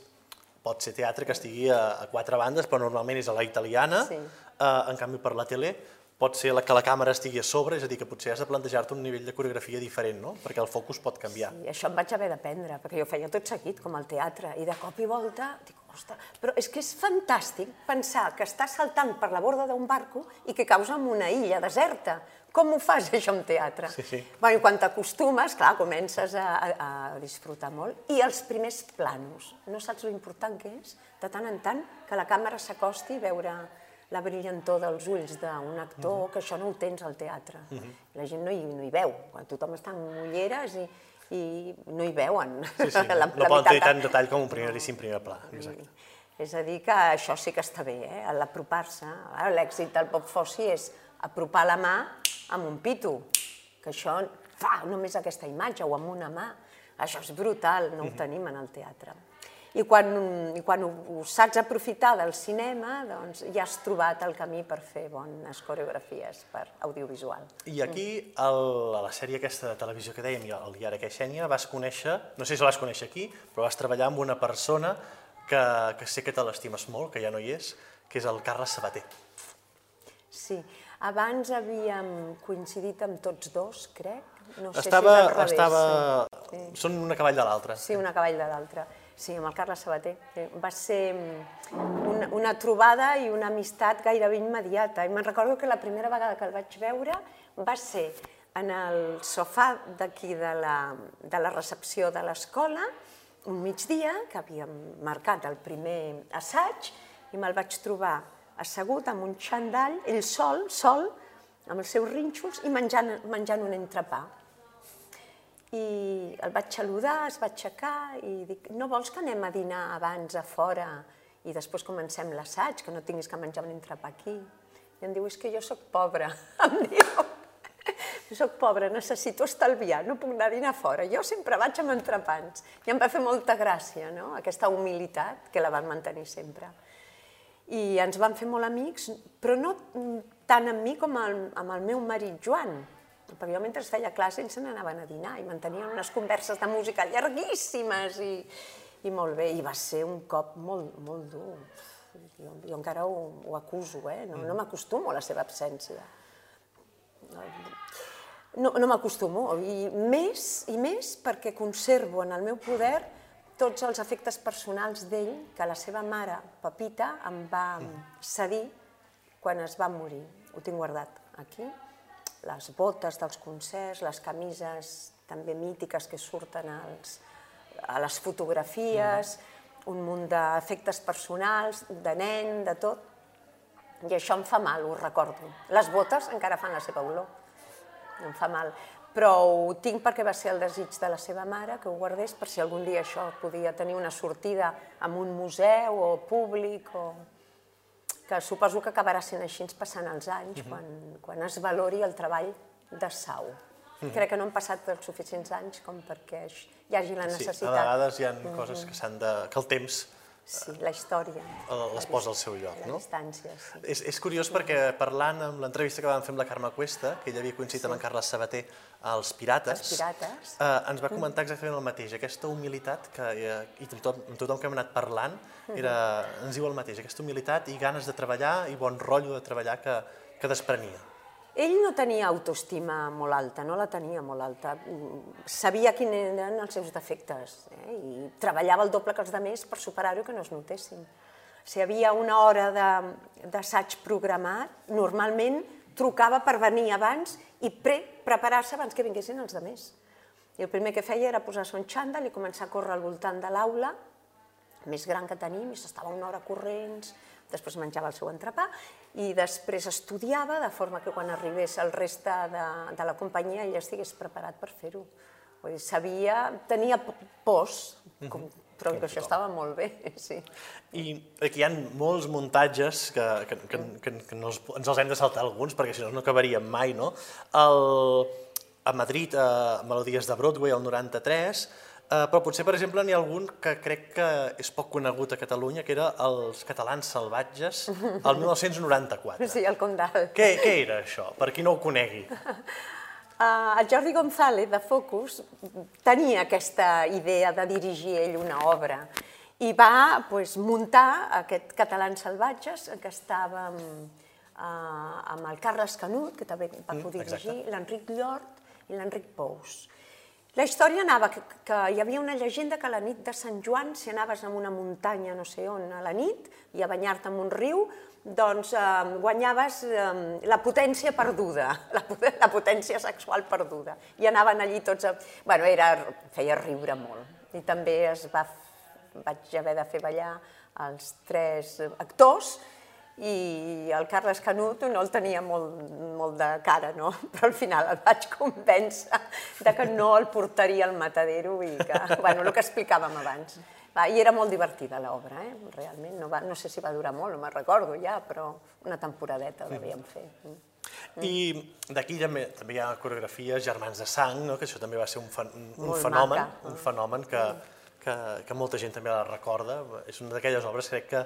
pot ser teatre que estigui a, a quatre bandes, però normalment és a la italiana, sí. eh, en canvi per la tele pot ser que la càmera estigui a sobre, és a dir, que potser has de plantejar-te un nivell de coreografia diferent, no? perquè el focus pot canviar. Sí, això em vaig haver d'aprendre, perquè jo feia tot seguit, com al teatre, i de cop i volta dic, ostres, però és que és fantàstic pensar que estàs saltant per la borda d'un barco i que caus en una illa deserta. Com ho fas, això, en teatre? Sí, sí. Bueno, quan t'acostumes, clar, comences a, a, a disfrutar molt. I els primers planos. No saps l'important que és, de tant en tant, que la càmera s'acosti i veure la brillantor dels ulls d'un actor, uh -huh. que això no ho tens al teatre. Uh -huh. La gent no hi, no hi veu, quan tothom està amb ulleres i, i no hi veuen. Sí, sí, [LAUGHS] la, no la poden tenir tant detall com un primeríssim primer pla. Exacte. És a dir, que això sí que està bé, eh? l'apropar-se. L'èxit del pop fossi és apropar la mà amb un pito, que això fa només aquesta imatge, o amb una mà. Això és brutal, no ho tenim en el teatre. I quan, i quan ho, ho saps aprofitar del cinema, doncs ja has trobat el camí per fer bones coreografies per audiovisual. I aquí, el, a la sèrie aquesta de televisió que dèiem, el Diari que Xènia, vas conèixer, no sé si la vas conèixer aquí, però vas treballar amb una persona que, que sé que te l'estimes molt, que ja no hi és, que és el Carles Sabater. Sí, abans havíem coincidit amb tots dos, crec. No sé estava, si és al revés. Estava... Sí. Són una cavall de l'altra. Sí, una cavall de l'altra. Sí, amb el Carles Sabater. Va ser mm, una, una trobada i una amistat gairebé immediata. I me'n recordo que la primera vegada que el vaig veure va ser en el sofà d'aquí de, la, de la recepció de l'escola, un migdia, que havíem marcat el primer assaig, i me'l vaig trobar assegut amb un xandall, ell sol, sol, amb els seus rínxols i menjant, menjant un entrepà i el vaig saludar, es va aixecar i dic, no vols que anem a dinar abans a fora i després comencem l'assaig, que no tinguis que menjar un entrepà aquí? I em diu, és que jo sóc pobra, [LAUGHS] em diu. Sóc pobra, necessito estalviar, no puc anar a dinar fora. Jo sempre vaig amb entrepans. I em va fer molta gràcia, no?, aquesta humilitat que la van mantenir sempre. I ens van fer molt amics, però no tant amb mi com amb el meu marit Joan, perquè jo mentre feia classe ells se n'anaven a dinar i mantenien unes converses de música llarguíssimes i, i molt bé. I va ser un cop molt, molt dur. Jo, jo encara ho, ho acuso, eh? no, no m'acostumo a la seva absència. No, no m'acostumo, i més, i més perquè conservo en el meu poder tots els efectes personals d'ell que la seva mare, Pepita, em va cedir quan es va morir. Ho tinc guardat aquí les botes dels concerts, les camises també mítiques que surten als, a les fotografies, mm. un munt d'efectes personals, de nen, de tot. I això em fa mal, ho recordo. Les botes encara fan la seva olor. Em fa mal. Però ho tinc perquè va ser el desig de la seva mare, que ho guardés per si algun dia això podia tenir una sortida en un museu o públic o que suposo que acabarà sent així passant els anys, uh -huh. quan, quan es valori el treball de sau. Uh -huh. Crec que no han passat els suficients anys com perquè hi hagi la necessitat. Sí, a vegades hi ha uh -huh. coses que, han de, que el temps Sí, la història. les posa al seu lloc, La no? distància, sí. És, és curiós perquè parlant amb l'entrevista que vam fer amb la Carme Cuesta, que ella havia coincidit sí. amb en Carles Sabater als Pirates, Els Pirates. eh, ens va comentar exactament el mateix, aquesta humilitat que, eh, i amb tothom, que hem anat parlant, era, ens diu el mateix, aquesta humilitat i ganes de treballar i bon rotllo de treballar que, que desprenia. Ell no tenia autoestima molt alta, no la tenia molt alta. Sabia quins eren els seus defectes eh? i treballava el doble que els altres per superar-ho que no es notessin. Si hi havia una hora d'assaig programat, normalment trucava per venir abans i pre preparar-se abans que vinguessin els altres. I el primer que feia era posar-se un xandall i començar a córrer al voltant de l'aula, més gran que tenim, i s'estava una hora corrents, després menjava el seu entrepà, i després estudiava, de forma que quan arribés el reste de, de la companyia ell estigués preparat per fer-ho. Vull dir, sabia, tenia pors, com, però que això estava molt bé, [LAUGHS] sí. I aquí hi ha molts muntatges que, que, que, que, que no els, ens els hem de saltar alguns, perquè si no, no acabaríem mai, no? El, a Madrid, a Melodies de Broadway, el 93, eh, però potser, per exemple, n'hi ha algun que crec que és poc conegut a Catalunya, que era Els catalans salvatges, el 1994. Sí, el Condal. Què, què era això, per qui no ho conegui? Uh, el Jordi González, de Focus, tenia aquesta idea de dirigir ell una obra i va pues, muntar aquest Catalans Salvatges, que estàvem uh, amb el Carles Canut, que també va codirigir, l'Enric Llort i l'Enric Pous. La història anava que, que hi havia una llegenda que a la nit de Sant Joan, si anaves a una muntanya no sé on a la nit i a banyar-te en un riu, doncs eh, guanyaves eh, la potència perduda, [LAUGHS] la, la potència sexual perduda. I anaven allí tots... A... Bueno, era, feia riure molt. I també es va, vaig haver de fer ballar els tres actors i el Carles Canut no el tenia molt, molt de cara, no? [LAUGHS] però al final el vaig convèncer de que no el portaria al matadero i que, bueno, el que explicàvem abans. Va, I era molt divertida l'obra, eh? realment. No, va, no sé si va durar molt, no me'n recordo ja, però una temporadeta devíem fer. I d'aquí també, també hi ha coreografies Germans de Sang, no? que això també va ser un, un Molt fenomen, maca. un fenomen que, que, que molta gent també la recorda. És una d'aquelles obres, crec que,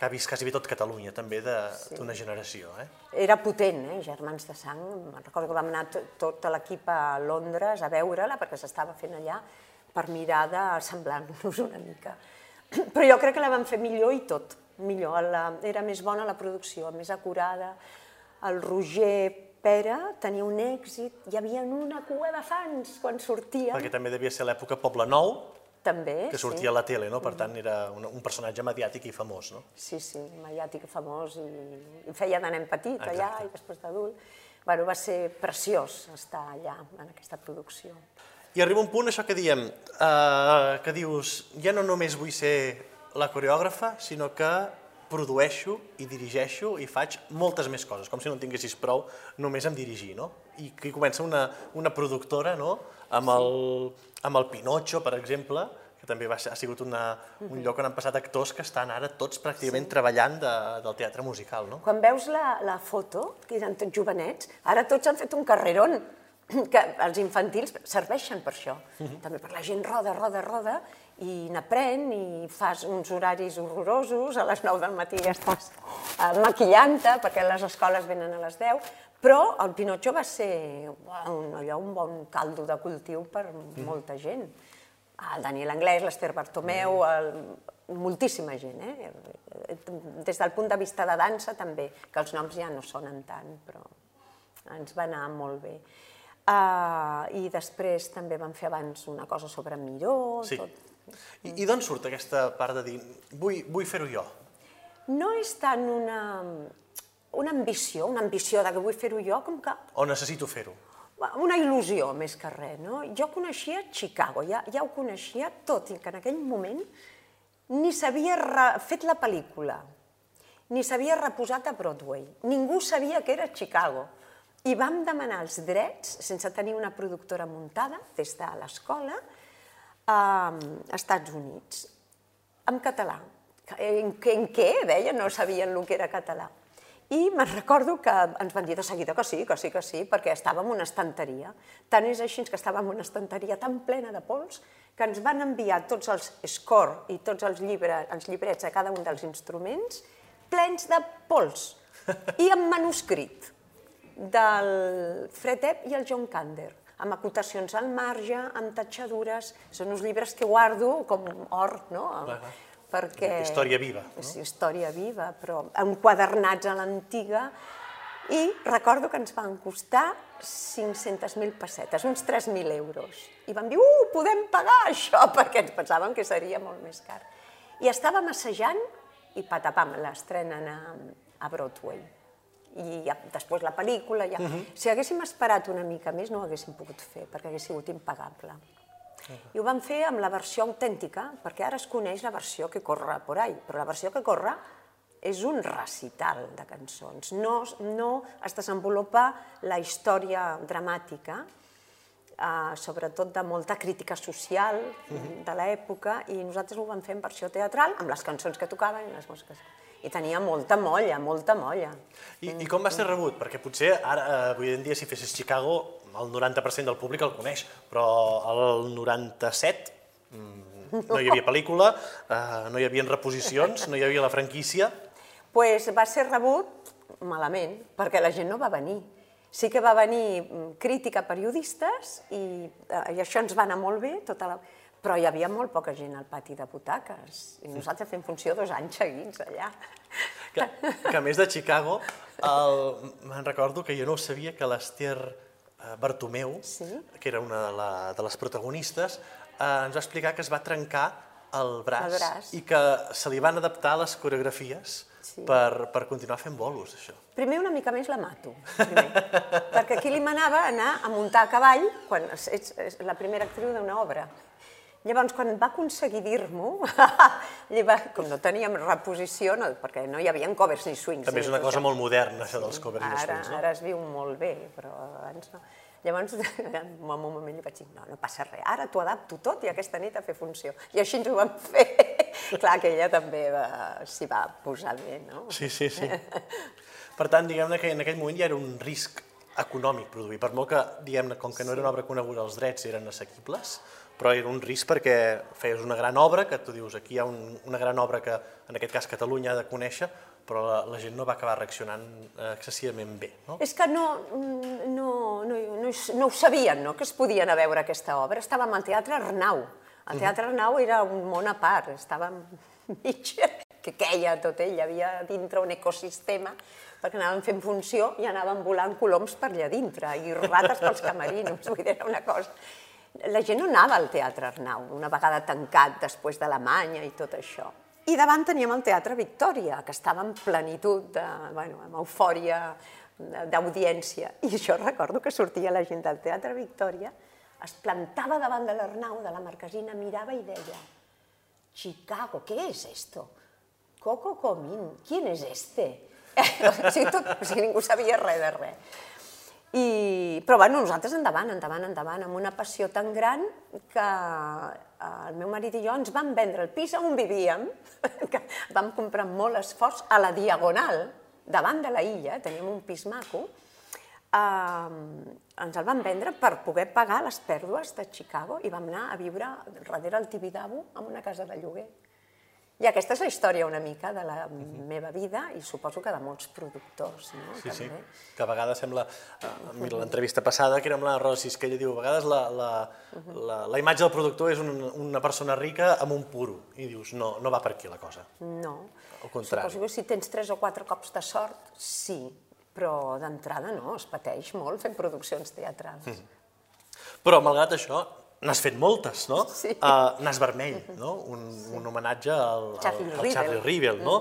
que ha vist quasi bé tot Catalunya, també d'una generació. Eh? Era potent, eh? Germans de Sang. Me'n recordo que vam anar tot, tot l'equip a Londres a veure-la, perquè s'estava fent allà, per mirar d'assemblar-nos una mica. [CLEARS THROAT] Però jo crec que la vam fer millor i tot. Millor, la, era més bona la producció, més acurada. El Roger Pere tenia un èxit, hi havia una cua de fans quan sortia. Perquè també devia ser l'època Poble Nou, També, que sortia a la tele, no? per tant era un, un personatge mediàtic i famós. No? Sí, sí, mediàtic i famós i, i feia de nen petit allà Exacte. i després d'adult. Bueno, va ser preciós estar allà en aquesta producció. I arriba un punt, això que diem, eh, que dius, ja no només vull ser la coreògrafa, sinó que produeixo i dirigeixo i faig moltes més coses, com si no en tinguessis prou només en dirigir, no? I aquí comença una, una productora, no?, amb el, amb el Pinocho, per exemple, que també va ser, ha sigut una, un lloc on han passat actors que estan ara tots pràcticament sí. treballant de, del teatre musical, no? Quan veus la, la foto, que eren tots jovenets, ara tots han fet un carrerón, [CLEARS THROAT] que els infantils serveixen per això. També per la gent roda, roda, roda, i n'aprèn, i fas uns horaris horrorosos, a les 9 del matí ja estàs eh, maquillant-te, perquè les escoles venen a les 10, però el Pinotxo va ser un, allò, un bon caldo de cultiu per molta gent. El Daniel Anglès, l'Ester Bartomeu, el, moltíssima gent, eh? Des del punt de vista de dansa també, que els noms ja no sonen tant, però ens va anar molt bé. Uh, I després també vam fer abans una cosa sobre Miró, Sí. tot. I, i d'on surt aquesta part de dir, vull, vull fer-ho jo? No és tant una, una ambició, una ambició de que vull fer-ho jo, com que O necessito fer-ho? una il·lusió més que res, no? Jo coneixia Chicago, ja, ja ho coneixia tot, i que en aquell moment ni s'havia fet la pel·lícula, ni s'havia reposat a Broadway. Ningú sabia que era Chicago. I vam demanar els drets, sense tenir una productora muntada, des de l'escola, a Estats Units, en català. En, en què, deia, no sabien el que era català. I me'n recordo que ens van dir de seguida que sí, que sí, que sí, perquè estàvem en una estanteria. Tant és així que estàvem en una estanteria tan plena de pols que ens van enviar tots els score i tots els, llibres, els llibrets a cada un dels instruments plens de pols i en manuscrit del Fred Epp i el John Kander amb acotacions al marge, amb tatxadures. Són uns llibres que guardo com or, no? Clar. Perquè... Història viva, no? Sí, història viva, però enquadernats a l'antiga. I recordo que ens van costar 500.000 pessetes, uns 3.000 euros. I vam dir, uh, podem pagar això, [LAUGHS] perquè ens pensàvem que seria molt més car. I estàvem assajant i patapam, l'estrenen a, a Broadway i ja, després la pel·lícula. Ja. Uh -huh. Si haguéssim esperat una mica més no ho haguéssim pogut fer, perquè hagués sigut impagable. I ho vam fer amb la versió autèntica, perquè ara es coneix la versió que corre por ahí, però la versió que corre és un recital de cançons. No, no es desenvolupa la història dramàtica, eh, sobretot de molta crítica social uh -huh. de l'època, i nosaltres ho vam fer en versió teatral, amb les cançons que tocaven i les músiques i tenia molta molla, molta molla. I, i com va ser rebut? Perquè potser ara, eh, avui en dia, si fessis Chicago, el 90% del públic el coneix, però el 97 mm, no hi havia pel·lícula, eh, no hi havia reposicions, no hi havia la franquícia. pues va ser rebut malament, perquè la gent no va venir. Sí que va venir mm, crítica a periodistes i, eh, i això ens va anar molt bé, tota la però hi havia molt poca gent al pati de butaques i nosaltres fem funció dos anys seguits allà. Que, que a més de Chicago, el, me'n recordo que jo no sabia que l'Ester Bartomeu, sí? que era una de, la, de les protagonistes, eh, ens va explicar que es va trencar el braç, el braç. i que se li van adaptar les coreografies sí. per, per continuar fent bolos, això. Primer una mica més la mato, primer. perquè aquí li manava anar a muntar a cavall quan ets, ets la primera actriu d'una obra. Llavors, quan va aconseguir dir-m'ho, [LAUGHS] com no teníem reposició, no, perquè no hi havia covers ni swings. També és una cosa molt moderna, això dels covers ara, i swings, no? Ara es viu molt bé, però abans no. Llavors, [LAUGHS] en un moment li vaig dir, no, no passa res, ara t'ho adapto tot i aquesta nit a fer funció. I així ens ho vam fer. [LAUGHS] Clar que ella també s'hi va posar bé, no? Sí, sí, sí. Per tant, diguem-ne que en aquell moment ja era un risc econòmic produir, per molt que, diguem-ne, com que no era una obra coneguda, els drets eren assequibles, però era un risc perquè feies una gran obra, que tu dius aquí hi ha un, una gran obra que en aquest cas Catalunya ha de conèixer, però la, la gent no va acabar reaccionant eh, excessivament bé. No? És que no, no, no, no, no ho sabien, no?, que es podien a veure aquesta obra. Estàvem al Teatre Arnau. El Teatre Arnau era un món a part, estàvem [LAUGHS] mig que queia tot ell, hi havia dintre un ecosistema, perquè anàvem fent funció i anàvem volant coloms per allà dintre i rates pels camerinos, vull dir, era una cosa la gent no anava al Teatre Arnau, una vegada tancat després d'Alemanya i tot això. I davant teníem el Teatre Victòria, que estava en plenitud, de, bueno, amb eufòria d'audiència. I jo recordo que sortia la gent del Teatre Victòria, es plantava davant de l'Arnau, de la marquesina, mirava i deia Chicago, ¿qué es esto? Coco Comín, ¿quién es este? [LAUGHS] o, sigui, tot, o sigui, ningú sabia res de res. I, però bueno, nosaltres endavant, endavant, endavant, amb una passió tan gran que eh, el meu marit i jo ens vam vendre el pis on vivíem, [LAUGHS] que vam comprar molt esforç a la Diagonal, davant de la illa, teníem un pis maco, eh, ens el vam vendre per poder pagar les pèrdues de Chicago i vam anar a viure darrere el Tibidabo en una casa de lloguer. I aquesta és la història una mica de la meva vida i suposo que de molts productors. No? Sí, També. sí, que a vegades sembla, a mi l'entrevista passada, que era amb la Rosa que ella diu, a vegades la, la, la, la imatge del productor és un, una persona rica amb un puro, i dius, no, no va per aquí la cosa. No, Al contrari. suposo que si tens tres o quatre cops de sort, sí, però d'entrada no, es pateix molt fent produccions teatrals. Mm. Però, malgrat això, N'has fet moltes, no? Sí. Uh, Nas Vermell, no? Un, sí. un homenatge al, al, Charlie al Rivel. Charlie Rivel, no?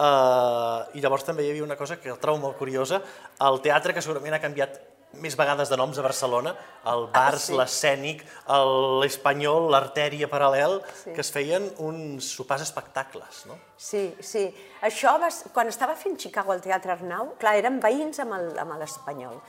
Uh, I llavors també hi havia una cosa que el trobo molt curiosa, el teatre que segurament ha canviat més vegades de noms a Barcelona, el Bars, ah, sí. l'Escènic, l'Espanyol, l'Artèria Paral·lel, sí. que es feien uns sopars espectacles, no? Sí, sí. Això, va, quan estava fent Chicago al Teatre Arnau, clar, eren veïns amb l'Espanyol.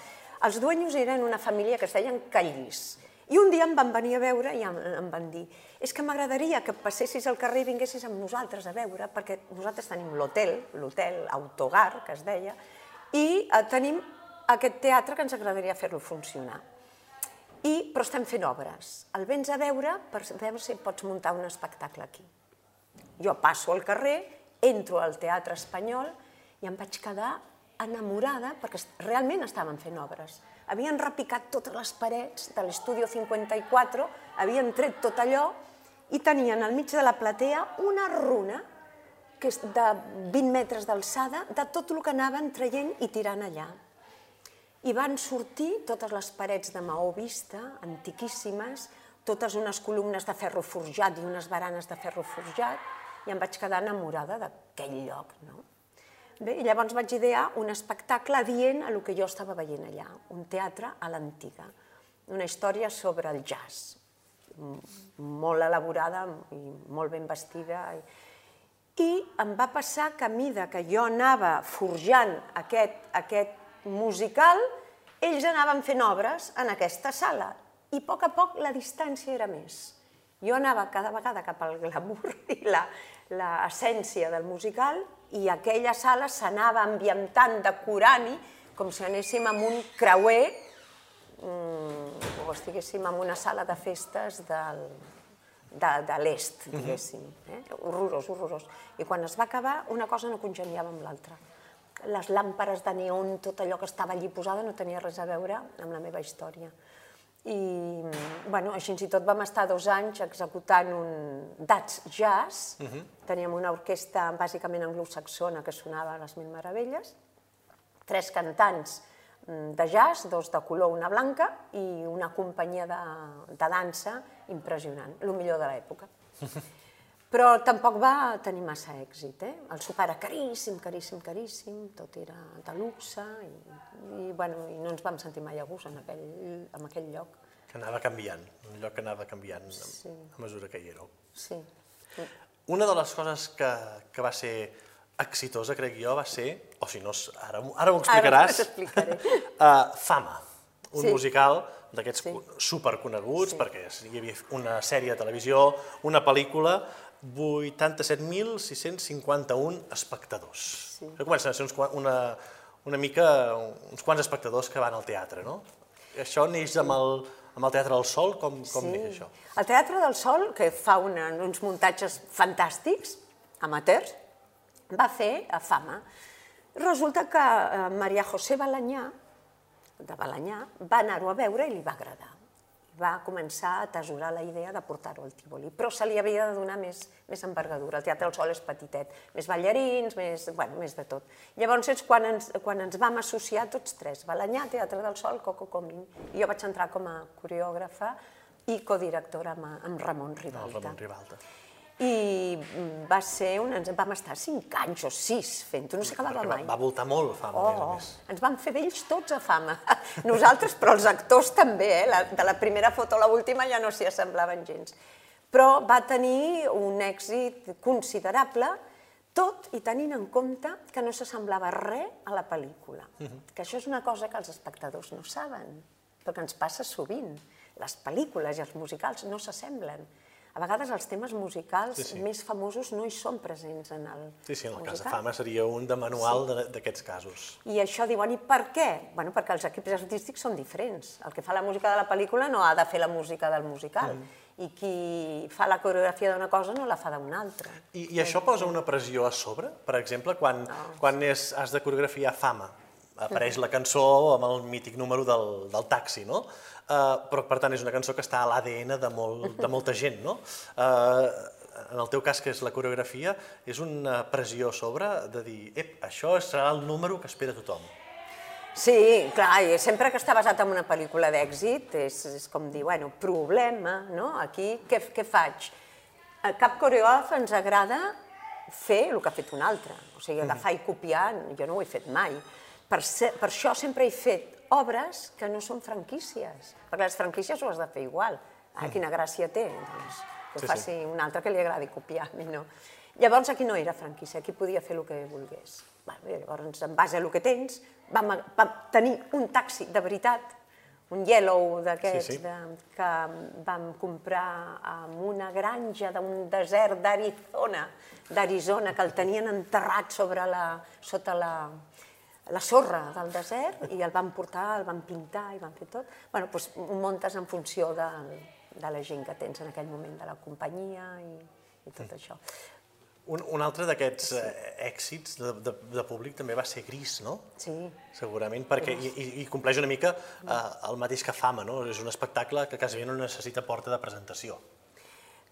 Els dueños eren una família que es deien Callís, i un dia em van venir a veure i em van dir és que m'agradaria que passessis al carrer i vinguessis amb nosaltres a veure, perquè nosaltres tenim l'hotel, l'hotel Autogar, que es deia, i eh, tenim aquest teatre que ens agradaria fer-lo funcionar. I, però estem fent obres. El vens a veure per veure si pots muntar un espectacle aquí. Jo passo al carrer, entro al Teatre Espanyol i em vaig quedar enamorada perquè realment estaven fent obres. Havien repicat totes les parets de l'Estudio 54, havien tret tot allò i tenien al mig de la platea una runa que és de 20 metres d'alçada de tot el que anaven traient i tirant allà. I van sortir totes les parets de maó vista, antiquíssimes, totes unes columnes de ferro forjat i unes baranes de ferro forjat, i em vaig quedar enamorada d'aquell lloc. No? Bé, i llavors vaig idear un espectacle dient a el que jo estava veient allà, un teatre a l'antiga, una història sobre el jazz, molt elaborada i molt ben vestida. I em va passar que a mida que jo anava forjant aquest, aquest musical, ells anaven fent obres en aquesta sala i a poc a poc la distància era més. Jo anava cada vegada cap al glamour [LAUGHS] i l'essència del musical i aquella sala s'anava ambientant, decorant com si anéssim amb un creuer mm, o estiguéssim en una sala de festes del, de, de l'est, mhm. diguéssim. Eh? Horrorós, horrorós. I quan es va acabar, una cosa no congeniava amb l'altra. Les làmperes de neon, tot allò que estava allí posada, no tenia res a veure amb la meva història. I, bueno, així i tot vam estar dos anys executant un Dutch Jazz. Uh mhm. -huh. Teníem una orquestra bàsicament anglosaxona que sonava a les Mil Meravelles, tres cantants mm, de jazz, dos de color, una blanca, i una companyia de, de dansa impressionant, el millor de l'època. [LAUGHS] Però tampoc va tenir massa èxit, eh? El sopar era caríssim, caríssim, caríssim, tot era de luxe i, i, bueno, i no ens vam sentir mai a gust en aquell, en aquell lloc. Que anava canviant, un lloc que anava canviant sí. a mesura que hi éreu. Sí. Una de les coses que, que va ser exitosa, crec jo, va ser, o si no, ara, ara ho explicaràs, ara [LAUGHS] uh, Fama, un sí. musical d'aquests sí. superconeguts, sí. perquè hi havia una sèrie de televisió, una pel·lícula, 87.651 espectadors. Sí. Que comencen a ser uns, una, una mica uns quants espectadors que van al teatre, no? Això neix amb el, amb el Teatre del Sol, com, com sí. neix això? El Teatre del Sol, que fa una, uns muntatges fantàstics, amateurs, va fer a Fama. Resulta que eh, Maria José Balanyà, de Balanyà, va anar-ho a veure i li va agradar va començar a atesorar la idea de portar-ho al Tívoli, però se li havia de donar més, més envergadura. El Teatre del Sol és petitet, més ballarins, més, bueno, més de tot. Llavors és quan ens, quan ens vam associar tots tres, Balanyà, Teatre del Sol, Coco Comín, i jo vaig entrar com a coreògrafa i codirectora amb, amb Ramon Ribalta. El Ramon Ribalta i va ser un... Ens vam estar cinc anys o sis fent-ho, no s'acabava mai. Va, va voltar molt fama, oh, a més a més. Ens vam fer vells tots a fama. [LAUGHS] Nosaltres, però els actors també, eh? La, de la primera foto a l'última ja no s'hi assemblaven gens. Però va tenir un èxit considerable, tot i tenint en compte que no s'assemblava res a la pel·lícula. Uh mhm. -huh. Que això és una cosa que els espectadors no saben, perquè ens passa sovint. Les pel·lícules i els musicals no s'assemblen a vegades els temes musicals sí, sí. més famosos no hi són presents en el Sí, sí, en el cas de Fama seria un de manual sí. d'aquests casos. I això diuen, i per què? Bueno, perquè els equips artístics són diferents. El que fa la música de la pel·lícula no ha de fer la música del musical. Mm. I qui fa la coreografia d'una cosa no la fa d'una altra. I, I això posa una pressió a sobre? Per exemple, quan, no. quan és, has de coreografiar Fama, apareix la cançó amb el mític número del, del taxi, no? Uh, però, per tant, és una cançó que està a l'ADN de, molt, de molta gent, no? Uh, en el teu cas, que és la coreografia, és una pressió sobre de dir, ep, això serà el número que espera tothom. Sí, clar, i sempre que està basat en una pel·lícula d'èxit, és, és com dir, bueno, problema, no? Aquí, què, què faig? A cap coreògraf ens agrada fer el que ha fet un altre. O sigui, agafar i copiar, jo no ho he fet mai. Per, ser, per això sempre he fet obres que no són franquícies, perquè les franquícies ho has de fer igual. Ah, mm. quina gràcia té, doncs, que sí, faci sí. un altre que li agradi copiar, a mi no. Llavors aquí no era franquícia, aquí podia fer el que volgués. Bé, llavors, en base a el que tens, vam, vam tenir un taxi de veritat, un yellow d'aquests sí, sí. de, que vam comprar en una granja d'un desert d'Arizona, d'Arizona, que el tenien enterrat sobre la, sota la, la sorra del desert i el van portar, el van pintar i van fer tot. bueno, doncs ho muntes en funció de, de la gent que tens en aquell moment, de la companyia i, i tot sí. això. Un, un altre d'aquests sí. eh, èxits de, de, de públic també va ser Gris, no? Sí. Segurament, perquè i, i, i compleix una mica eh, el mateix que Fama, no? És un espectacle que quasi no necessita porta de presentació.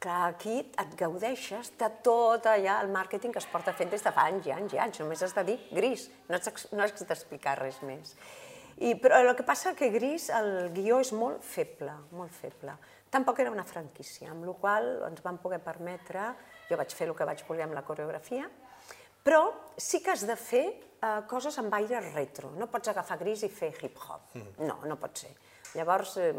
Clar, aquí et gaudeixes de tot allà el màrqueting que es porta fent des de fa anys i anys i anys. Només has de dir Gris, no has, no has d'explicar res més. I, però el que passa que Gris, el guió és molt feble, molt feble. Tampoc era una franquícia, amb la qual ens vam poder permetre jo vaig fer el que vaig voler amb la coreografia, però sí que has de fer eh, coses amb aire retro. No pots agafar gris i fer hip-hop. Mm. No, no pot ser. Llavors, eh,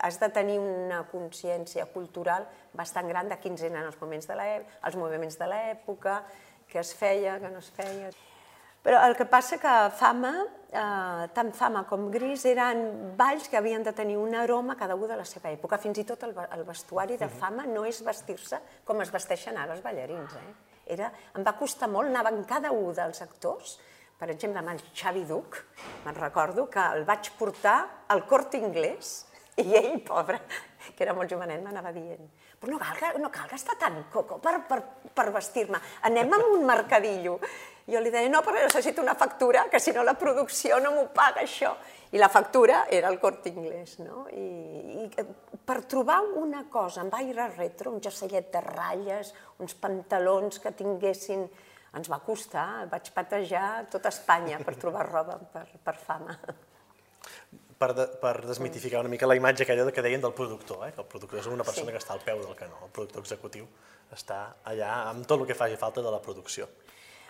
has de tenir una consciència cultural bastant gran de quins eren els moments de els moviments de l'època, què es feia, què no es feia. Però el que passa que Fama, eh, tant Fama com Gris, eren balls que havien de tenir un aroma cada un de la seva època. Fins i tot el, el vestuari de Fama no és vestir-se com es vesteixen ara els ballarins. Eh? Era, em va costar molt, anaven cada un dels actors, per exemple, amb el Xavi Duc, me'n recordo que el vaig portar al cort inglès i ell, pobre, que era molt jovenet, m'anava dient però no cal, no cal gastar tant coco per, per, per vestir-me, anem a un mercadillo. Jo li deia, no, però necessito una factura, que si no la producció no m'ho paga això. I la factura era el Corte Inglés, no? I, I eh, per trobar una cosa amb aire retro, un jersellet de ratlles, uns pantalons que tinguessin... Ens va costar, vaig patejar tota Espanya per trobar roba per, per fama per, de, per desmitificar una mica la imatge aquella que deien del productor, eh? que el productor és una persona sí. que està al peu del canó, el productor executiu està allà amb tot el que faci falta de la producció.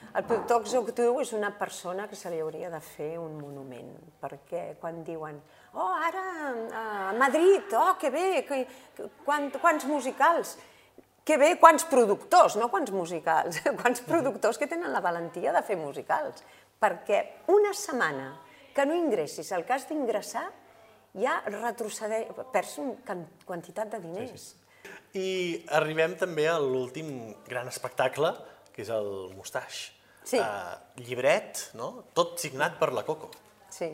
El productor executiu és una persona que se li hauria de fer un monument, perquè quan diuen oh, ara a Madrid, oh, que bé, que, quant, quants musicals, que bé, quants productors, no quants musicals, [LAUGHS] quants productors que tenen la valentia de fer musicals, perquè una setmana que no ingressis. El cas d'ingressar ja retrocedeix, perds una quantitat de diners. Sí, sí. I arribem també a l'últim gran espectacle, que és el Mustache. Sí. Uh, llibret, no? Tot signat per la Coco. Sí.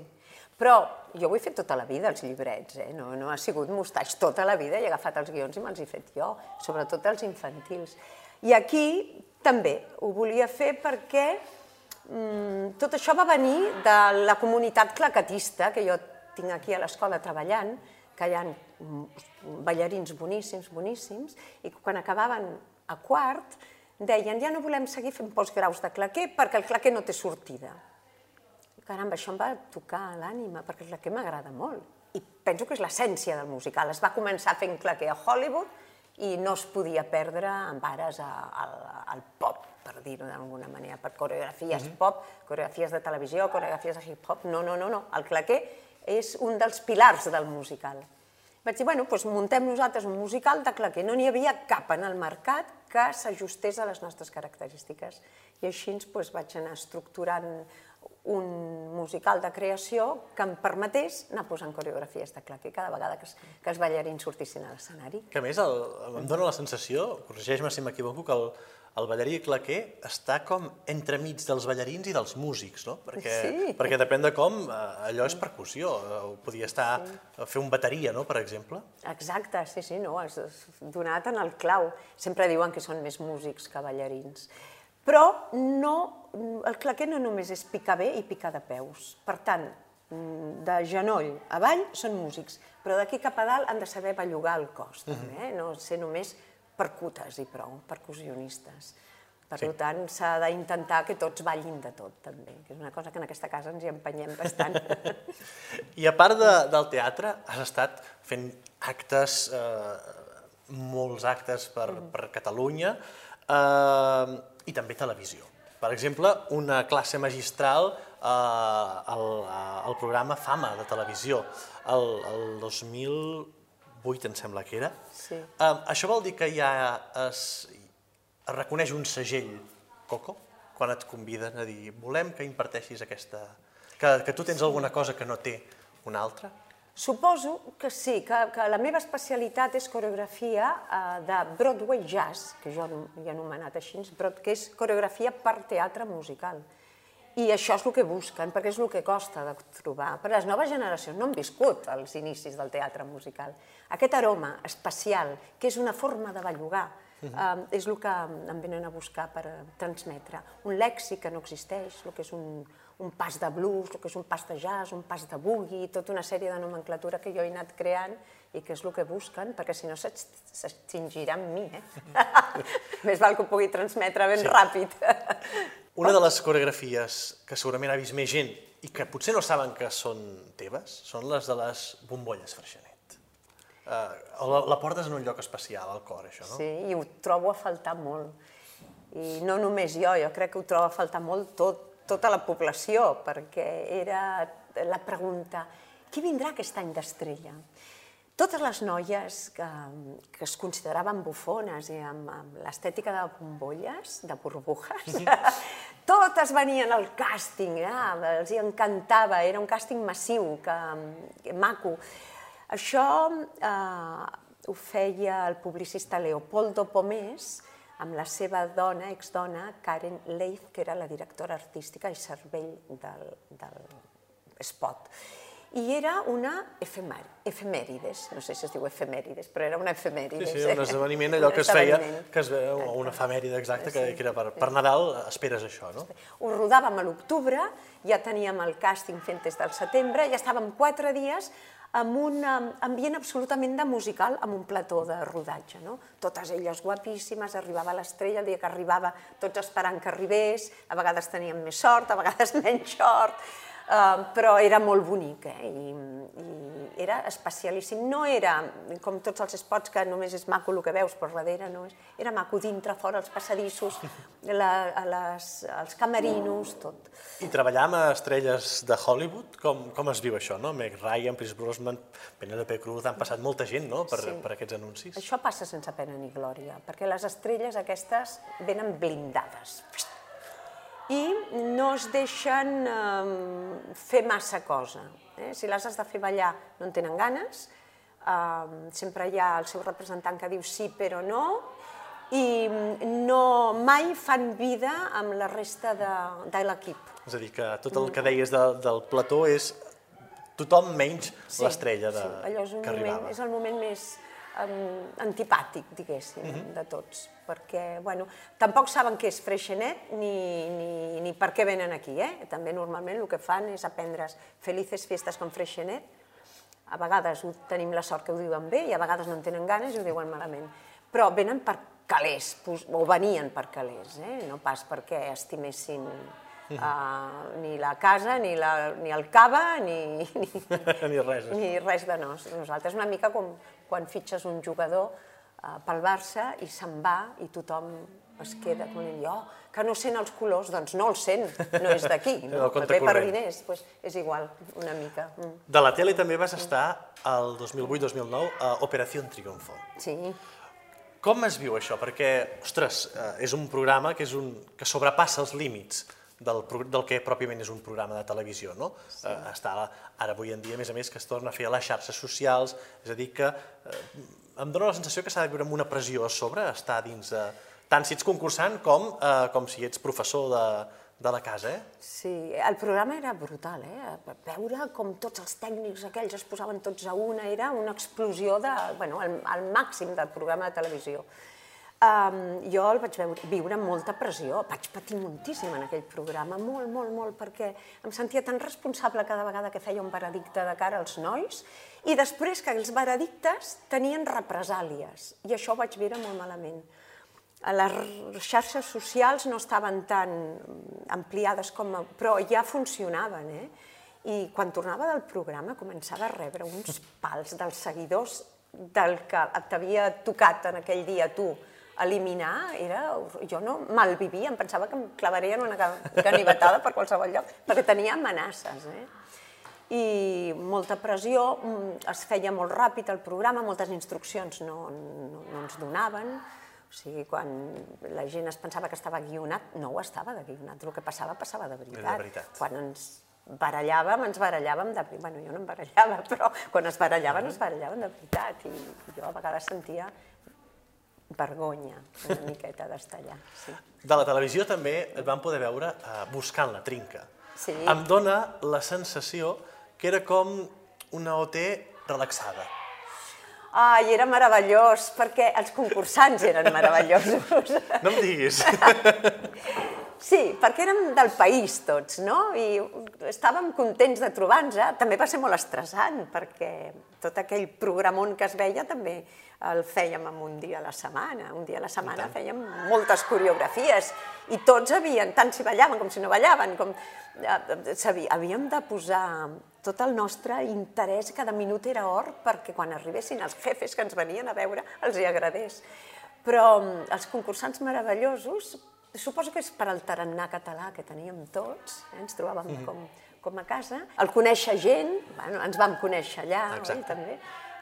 Però jo ho he fet tota la vida, els llibrets, eh? no, no ha sigut mustaix tota la vida, he agafat els guions i me'ls he fet jo, sobretot els infantils. I aquí també ho volia fer perquè Mm, tot això va venir de la comunitat claquetista, que jo tinc aquí a l'escola treballant, que hi ha ballarins boníssims, boníssims, i quan acabaven a quart deien ja no volem seguir fent postgraus de claquer perquè el claquer no té sortida. Caramba, això em va tocar l'ànima, perquè el claquer m'agrada molt. I penso que és l'essència del musical. Es va començar fent claquer a Hollywood i no es podia perdre amb ares al, al pop per dir-ho d'alguna manera, per coreografies mm -hmm. pop, coreografies de televisió, coreografies de hip-hop. No, no, no, no. El claquer és un dels pilars del musical. Vaig dir, bueno, doncs muntem nosaltres un musical de claquer. No n'hi havia cap en el mercat que s'ajustés a les nostres característiques. I així doncs, vaig anar estructurant un musical de creació que em permetés anar posant coreografies de claquer cada vegada que, es, que els ballarins sortissin a l'escenari. Que a més el, em dóna la sensació, corregeix-me si m'equivoco, que el, el ballarí claquer està com entremig dels ballarins i dels músics, no? Perquè, sí. perquè depèn de com, eh, allò és percussió, eh, podia estar sí. a fer un bateria, no?, per exemple. Exacte, sí, sí, no, has donat en el clau. Sempre diuen que són més músics que ballarins. Però no, el claquer no només és picar bé i picar de peus. Per tant, de genoll avall són músics, però d'aquí cap a dalt han de saber bellugar el cos, també, eh? no ser només percutes i prou, percussionistes. Per sí. tant, s'ha d'intentar que tots ballin de tot, també, que és una cosa que en aquesta casa ens hi empenyem bastant. [LAUGHS] I a part de, del teatre, has estat fent actes, eh, molts actes per, mm. per Catalunya, eh, i també televisió. Per exemple, una classe magistral eh, al, al programa Fama de televisió, el, el 2000, 8, em sembla que era. Sí. Um, això vol dir que ja es, es reconeix un segell Coco quan et conviden a dir volem que imparteixis aquesta... que, que tu tens alguna cosa que no té una altra? Suposo que sí, que, que la meva especialitat és coreografia uh, de Broadway Jazz, que jo hi he anomenat així, que és coreografia per teatre musical. I això és el que busquen, perquè és el que costa de trobar. Però les noves generacions no han viscut els inicis del teatre musical. Aquest aroma especial, que és una forma de bellugar, uh -huh. eh, és el que em venen a buscar per transmetre. Un lèxic que no existeix, el que és un, un pas de blues, el que és un pas de jazz, un pas de boogie, tota una sèrie de nomenclatura que jo he anat creant i que és el que busquen, perquè si no s'extingirà amb mi. Eh? [LAUGHS] Més val que ho pugui transmetre ben sí. ràpid. Una de les coreografies que segurament ha vist més gent i que potser no saben que són teves són les de les bombolles Freixenet. Uh, la, la portes en un lloc especial, al cor, això, no? Sí, i ho trobo a faltar molt. I no només jo, jo crec que ho trobo a faltar molt tot, tota la població, perquè era la pregunta, qui vindrà aquest any d'estrella? totes les noies que, que es consideraven bufones i amb, amb l'estètica de bombolles, de burbujas, [LAUGHS] totes venien al càsting, eh? els encantava, era un càsting massiu, que, que maco. Això eh, ho feia el publicista Leopoldo Pomés, amb la seva dona, exdona, Karen Leif, que era la directora artística i cervell del, del spot. I era una efemèr efemèrides, no sé si es diu efemèrides, però era una efemèrides. Sí, sí, un [LAUGHS] esdeveniment, allò que es feia, que es o una efemèride exacta, que, que era per, per Nadal, esperes això, no? Ho rodàvem a l'octubre, ja teníem el càsting fent des del setembre, ja estàvem quatre dies amb un ambient absolutament de musical, amb un plató de rodatge. No? Totes elles guapíssimes, arribava l'estrella, el dia que arribava tots esperant que arribés, a vegades teníem més sort, a vegades [LAUGHS] menys sort, però era molt bonic eh? I, i era especialíssim. No era com tots els spots que només és maco el que veus per darrere, no? era maco dintre, fora, els passadissos, la, a les, els camerinos, tot. I treballar amb estrelles de Hollywood, com, com es viu això, no? Meg Ryan, Chris Brosnan, Penelope Cruz, han passat molta gent no? per, sí. per aquests anuncis. Això passa sense pena ni glòria, perquè les estrelles aquestes venen blindades i no es deixen eh, fer massa cosa. Eh? Si les has de fer ballar no en tenen ganes, eh, sempre hi ha el seu representant que diu sí però no, i no, mai fan vida amb la resta de, de l'equip. És a dir, que tot el que deies de, del plató és tothom menys sí, l'estrella de, sí, allò és un que moment, arribava. És el moment més um, antipàtic, diguéssim, mhm. -huh. de tots perquè bueno, tampoc saben què és Freixenet ni, ni, ni per què venen aquí. Eh? També normalment el que fan és aprendre's felices fiestes com Freixenet. A vegades tenim la sort que ho diuen bé i a vegades no en tenen ganes i ho diuen malament. Però venen per calés, o venien per calés, eh? no pas perquè estimessin uh, [LAUGHS] ni la casa, ni, la, ni el cava, ni, ni, [LAUGHS] ni res. Ni res de nos. Nosaltres una mica com quan fitxes un jugador Eh, pel Barça i se'n va i tothom es queda com ell, oh, que no sent els colors, doncs no els sent, no és d'aquí, [LAUGHS] no? ve per diners, doncs és igual, una mica. Mm. De la tele també vas estar el 2008-2009 a Operació Triunfo. Sí. Com es viu això? Perquè, ostres, eh, és un programa que, és un, que sobrepassa els límits del, del que pròpiament és un programa de televisió. No? Sí. Eh, està ara avui en dia, a més a més, que es torna a fer a les xarxes socials, és a dir, que eh, em dóna la sensació que s'ha de viure amb una pressió a sobre, estar dins de... tant si ets concursant com, eh, com si ets professor de, de la casa, eh? Sí, el programa era brutal, eh? Veure com tots els tècnics aquells es posaven tots a una, era una explosió de, bueno, el, el màxim del programa de televisió. Um, jo el vaig veure, viure amb molta pressió, vaig patir moltíssim en aquell programa, molt, molt, molt, perquè em sentia tan responsable cada vegada que feia un veredicte de cara als nois i després que els veredictes tenien represàlies, i això ho vaig veure molt malament. Les xarxes socials no estaven tan ampliades com... però ja funcionaven, eh? I quan tornava del programa començava a rebre uns pals dels seguidors del que t'havia tocat en aquell dia tu, eliminar era... Jo no malvivia, em pensava que em clavarien una ganivetada per qualsevol lloc, perquè tenia amenaces. Eh? I molta pressió, mm, es feia molt ràpid el programa, moltes instruccions no, no, no ens donaven, o sigui, quan la gent es pensava que estava guionat, no ho estava de guionat, el que passava, passava de veritat. De veritat. Quan ens barallàvem, ens barallàvem de... Bueno, jo no em barallava, [LAUGHS] però quan es barallaven, es barallaven de veritat. I jo a vegades sentia vergonya, una miqueta d'estar allà. Sí. De la televisió també et van poder veure uh, buscant la trinca. Sí. Em dona la sensació que era com una OT relaxada. Ai, era meravellós, perquè els concursants eren meravellosos. No em diguis. [LAUGHS] Sí, perquè érem del país tots, no? I estàvem contents de trobar-nos. També va ser molt estressant, perquè tot aquell programon que es veia també el fèiem en un dia a la setmana. Un dia a la setmana fèiem moltes coreografies i tots havien, tant si ballaven com si no ballaven, com... eh, sabia- Havíem de posar tot el nostre interès, cada minut era or, perquè quan arribessin els jefes que ens venien a veure els hi agradés. Però mm, els concursants meravellosos, suposo que és per al tarannà català que teníem tots, eh? ens trobàvem com, com a casa, el conèixer gent, bueno, ens vam conèixer allà, oi, també,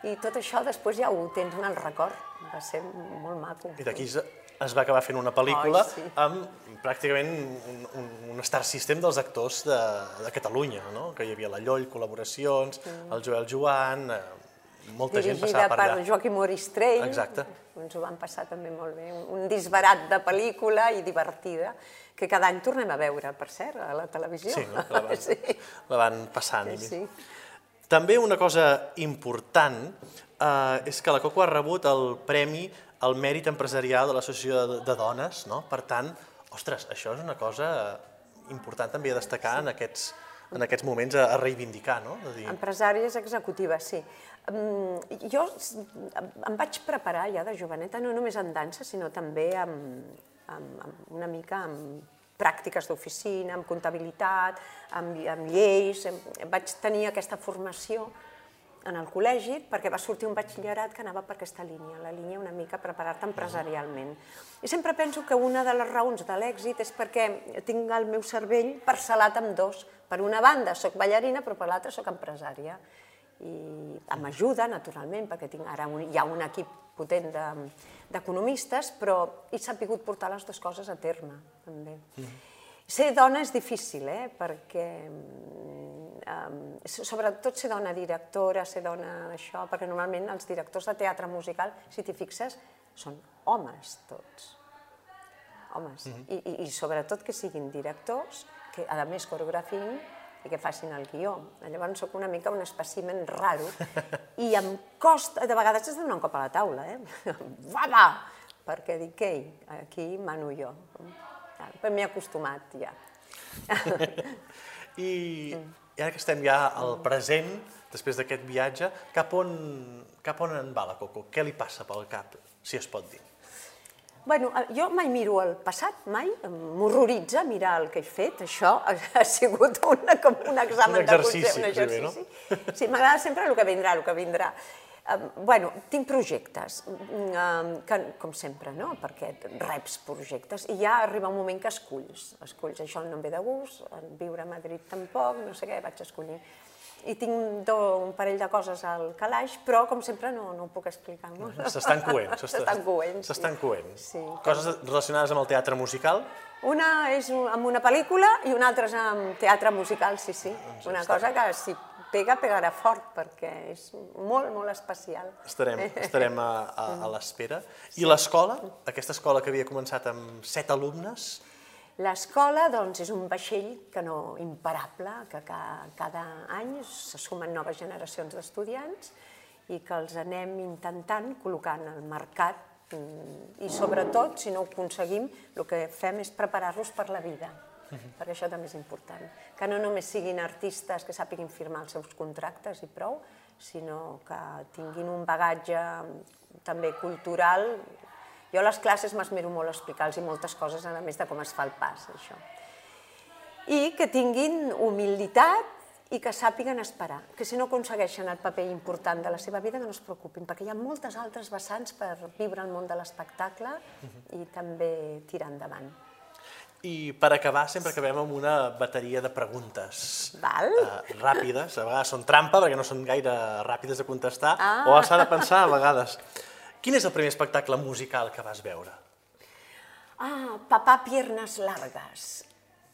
i tot això després ja ho tens en el record, va ser molt maco. I d'aquí es va acabar fent una pel·lícula Ai, sí. amb pràcticament un, un, un star system dels actors de, de Catalunya, no? que hi havia la Lloll, col·laboracions, el Joel Joan, eh, molta gent Dirigida passava per per allà. Joaquim Oristrell. Exacte. Ens ho vam passar també molt bé. Un, disbarat de pel·lícula i divertida, que cada any tornem a veure, per cert, a la televisió. Sí, no? la, van, [LAUGHS] sí. la van passant. Sí, sí. També una cosa important eh, és que la Coco ha rebut el premi al mèrit empresarial de l'Associació de, de Dones, no? Per tant, ostres, això és una cosa important també a destacar en, aquests, en aquests moments a, a reivindicar, no? De dir, Empresàries executives, sí. Jo em vaig preparar ja de joveneta, no només en dansa, sinó també amb, amb, amb una mica amb pràctiques d'oficina, amb comptabilitat, amb, amb lleis. Vaig tenir aquesta formació en el col·legi perquè va sortir un batxillerat que anava per aquesta línia, la línia una mica preparar-te empresarialment. I sempre penso que una de les raons de l'èxit és perquè tinc el meu cervell parcel·lat amb dos. Per una banda sóc ballarina, però per l'altra sóc empresària. I m'ajuda, naturalment, perquè tinc ara un, hi ha un equip potent de- d'economistes, però he sapigut portar les dues coses a terme, també. Ser dona és difícil, eh? perquè um, sobretot ser dona directora, ser dona això, perquè normalment els directors de teatre musical, si t'hi fixes, són homes tots. Homes. I, i, I sobretot que siguin directors, que a més coreografin i que facin el guió. Llavors sóc una mica un espècimen raro i em costa, de vegades de donar un cop a la taula, eh? [LAUGHS] Va, va! Perquè dic, ei, aquí mano jo. Però m'he acostumat ja. I, [LAUGHS] I ara que estem ja al present, després d'aquest viatge, cap on, cap on en va la Coco? Què li passa pel cap, si es pot dir? Bueno, eh, jo mai miro el passat, mai. M'horroritza mirar el que he fet. Això ha, sigut una, com un examen Un exercici, de consell, un potser bé, exercici. Sí, m'agrada sempre el que vindrà, el que vindrà. Bueno, tinc projectes, um, que, com sempre, no? perquè reps projectes, i ja arriba un moment que esculls. Esculls, això no em ve de gust, viure a Madrid tampoc, no sé què, vaig escollir. I tinc do, un parell de coses al calaix, però, com sempre, no, no ho puc explicar. No? S'estan coent. [LAUGHS] S'estan coent, sí. S'estan coent. Sí. Coses relacionades amb el teatre musical? Una és amb una pel·lícula i una altra és amb teatre musical, sí, sí. Una cosa que si pega, pegarà fort, perquè és molt, molt especial. Estarem, [LAUGHS] estarem a, a, a l'espera. I l'escola, aquesta escola que havia començat amb set alumnes, L'escola doncs, és un vaixell que no imparable, que ca, cada any se sumen noves generacions d'estudiants i que els anem intentant col·locant al mercat mm, i sobretot, si no ho aconseguim, el que fem és preparar-los per la vida, perquè això també és important. Que no només siguin artistes que sàpiguin firmar els seus contractes i prou, sinó que tinguin un bagatge també cultural jo a les classes m'esmero molt a explicar-los moltes coses, a més de com es fa el pas, això. I que tinguin humilitat i que sàpiguen esperar, que si no aconsegueixen el paper important de la seva vida, que no es preocupin, perquè hi ha moltes altres vessants per viure el món de l'espectacle i també tirar endavant. i per acabar sempre acabem amb una bateria de preguntes Val? eh, ràpides, a vegades són trampa perquè no són gaire ràpides de contestar, Ah. o s'ha de pensar a vegades. Quin és el primer espectacle musical que vas veure? Ah, Papà Piernas Largas,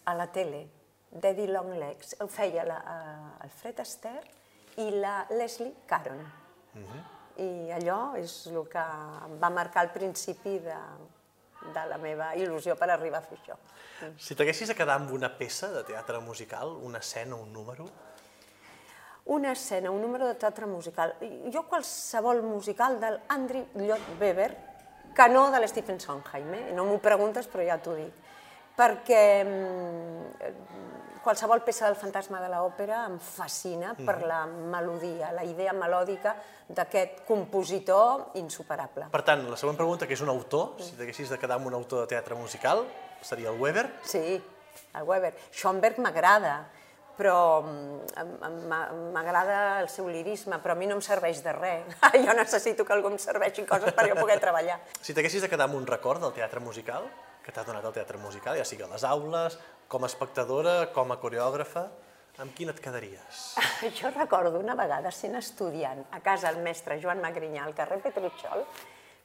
a la tele, Daddy Long Legs. Ho feia la, uh, Alfred Astaire i la Leslie Caron. i allò és el que em va marcar el principi de, de la meva il·lusió per arribar a fer això. Si t'haguessis de quedar amb una peça de teatre musical, una escena, un número, Una escena, un número de teatre musical. Jo qualsevol musical del Andrew Lloyd Webber, que no de l'Stephen Sondheim, eh? no m'ho preguntes però ja t'ho dic, perquè mm, qualsevol peça del fantasma de l'òpera em fascina per la melodia, la idea melòdica d'aquest compositor insuperable. Per tant, la següent pregunta, que és un autor, si t'haguessis de quedar amb un autor de teatre musical, seria el Weber. Sí, el Weber. Schoenberg m'agrada, però mm, m'agrada el seu lirisme, però a mi no em serveix de res. [LAUGHS] jo necessito que algú em serveixi coses per jo poder treballar. Si t'haguessis de quedar amb un record del teatre musical, que t'ha donat el teatre musical, ja sigui a les aules, com a espectadora, com a coreògrafa, amb quin et quedaries? [LAUGHS] Jo recordo una vegada sent estudiant a casa del mestre Joan Magrinyà al carrer Petruchol,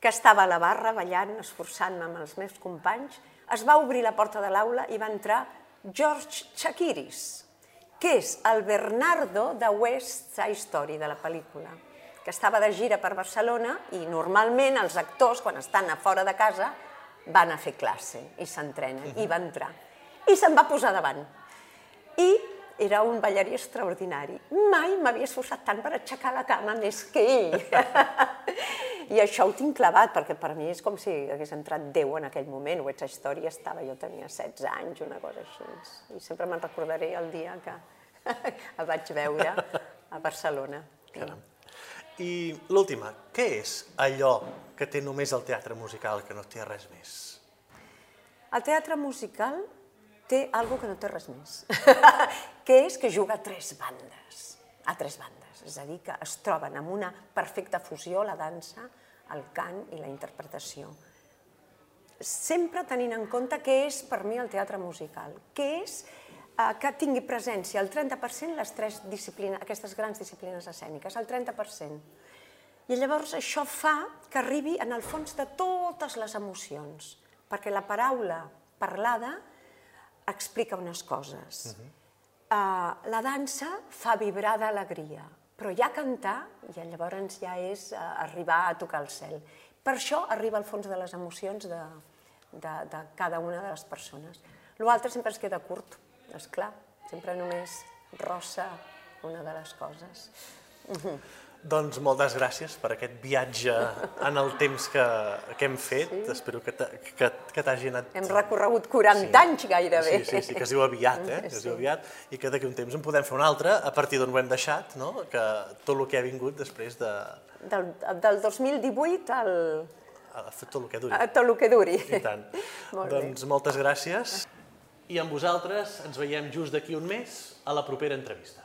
que estava a la barra ballant, esforçant-me amb els meus companys, es va obrir la porta de l'aula i va entrar George Chakiris, que és el Bernardo de West Side Story, de la pel·lícula, que estava de gira per Barcelona i normalment els actors, quan estan a fora de casa, van a fer classe i s'entrenen, i va entrar. I se'n va posar davant. I era un ballarí extraordinari. Mai m'havia esforçat tant per aixecar la cama més que ell. [LAUGHS] I això ho tinc clavat, perquè per mi és com si hagués entrat Déu en aquell moment. West Side Story estava, jo tenia 16 anys, una cosa així. I sempre me'n recordaré el dia que [LAUGHS] el vaig veure a Barcelona. Caram. I l'última, què és allò que té només el teatre musical, que no té res més? El teatre musical té algo que no té res més, [LAUGHS] que és que juga a tres bandes, a tres bandes, és a dir, que es troben amb una perfecta fusió la dansa, el cant i la interpretació. Sempre tenint en compte què és per mi el teatre musical, què és eh, que tingui presència el 30% les tres disciplines, aquestes grans disciplines escèniques, el 30%. I llavors això fa que arribi en el fons de totes les emocions, perquè la paraula parlada explica unes coses. Uh -huh. uh, la dansa fa vibrar d'alegria, però ja cantar, ja llavors ja és uh, arribar a tocar el cel. Per això arriba al fons de les emocions de, de, de cada una de les persones. L'altre sempre es queda curt, és clar, sempre només rossa una de les coses. Doncs moltes gràcies per aquest viatge en el temps que, que hem fet. Sí. Espero que, t'ha- que, que t'hagi anat... Hem recorregut 40 Sí. anys gairebé. Sí, sí, sí, que es diu aviat, eh? Que es diu aviat, i que d'aquí un temps en podem fer un altre, a partir d'on ho hem deixat, no? Que tot el que ha vingut després de... Del, del 2018 al, a fer tot el que duri. a tot el que duri. I tant. [LAUGHS] Molt bé. doncs moltes gràcies. I amb vosaltres ens veiem just d'aquí un mes a la propera entrevista.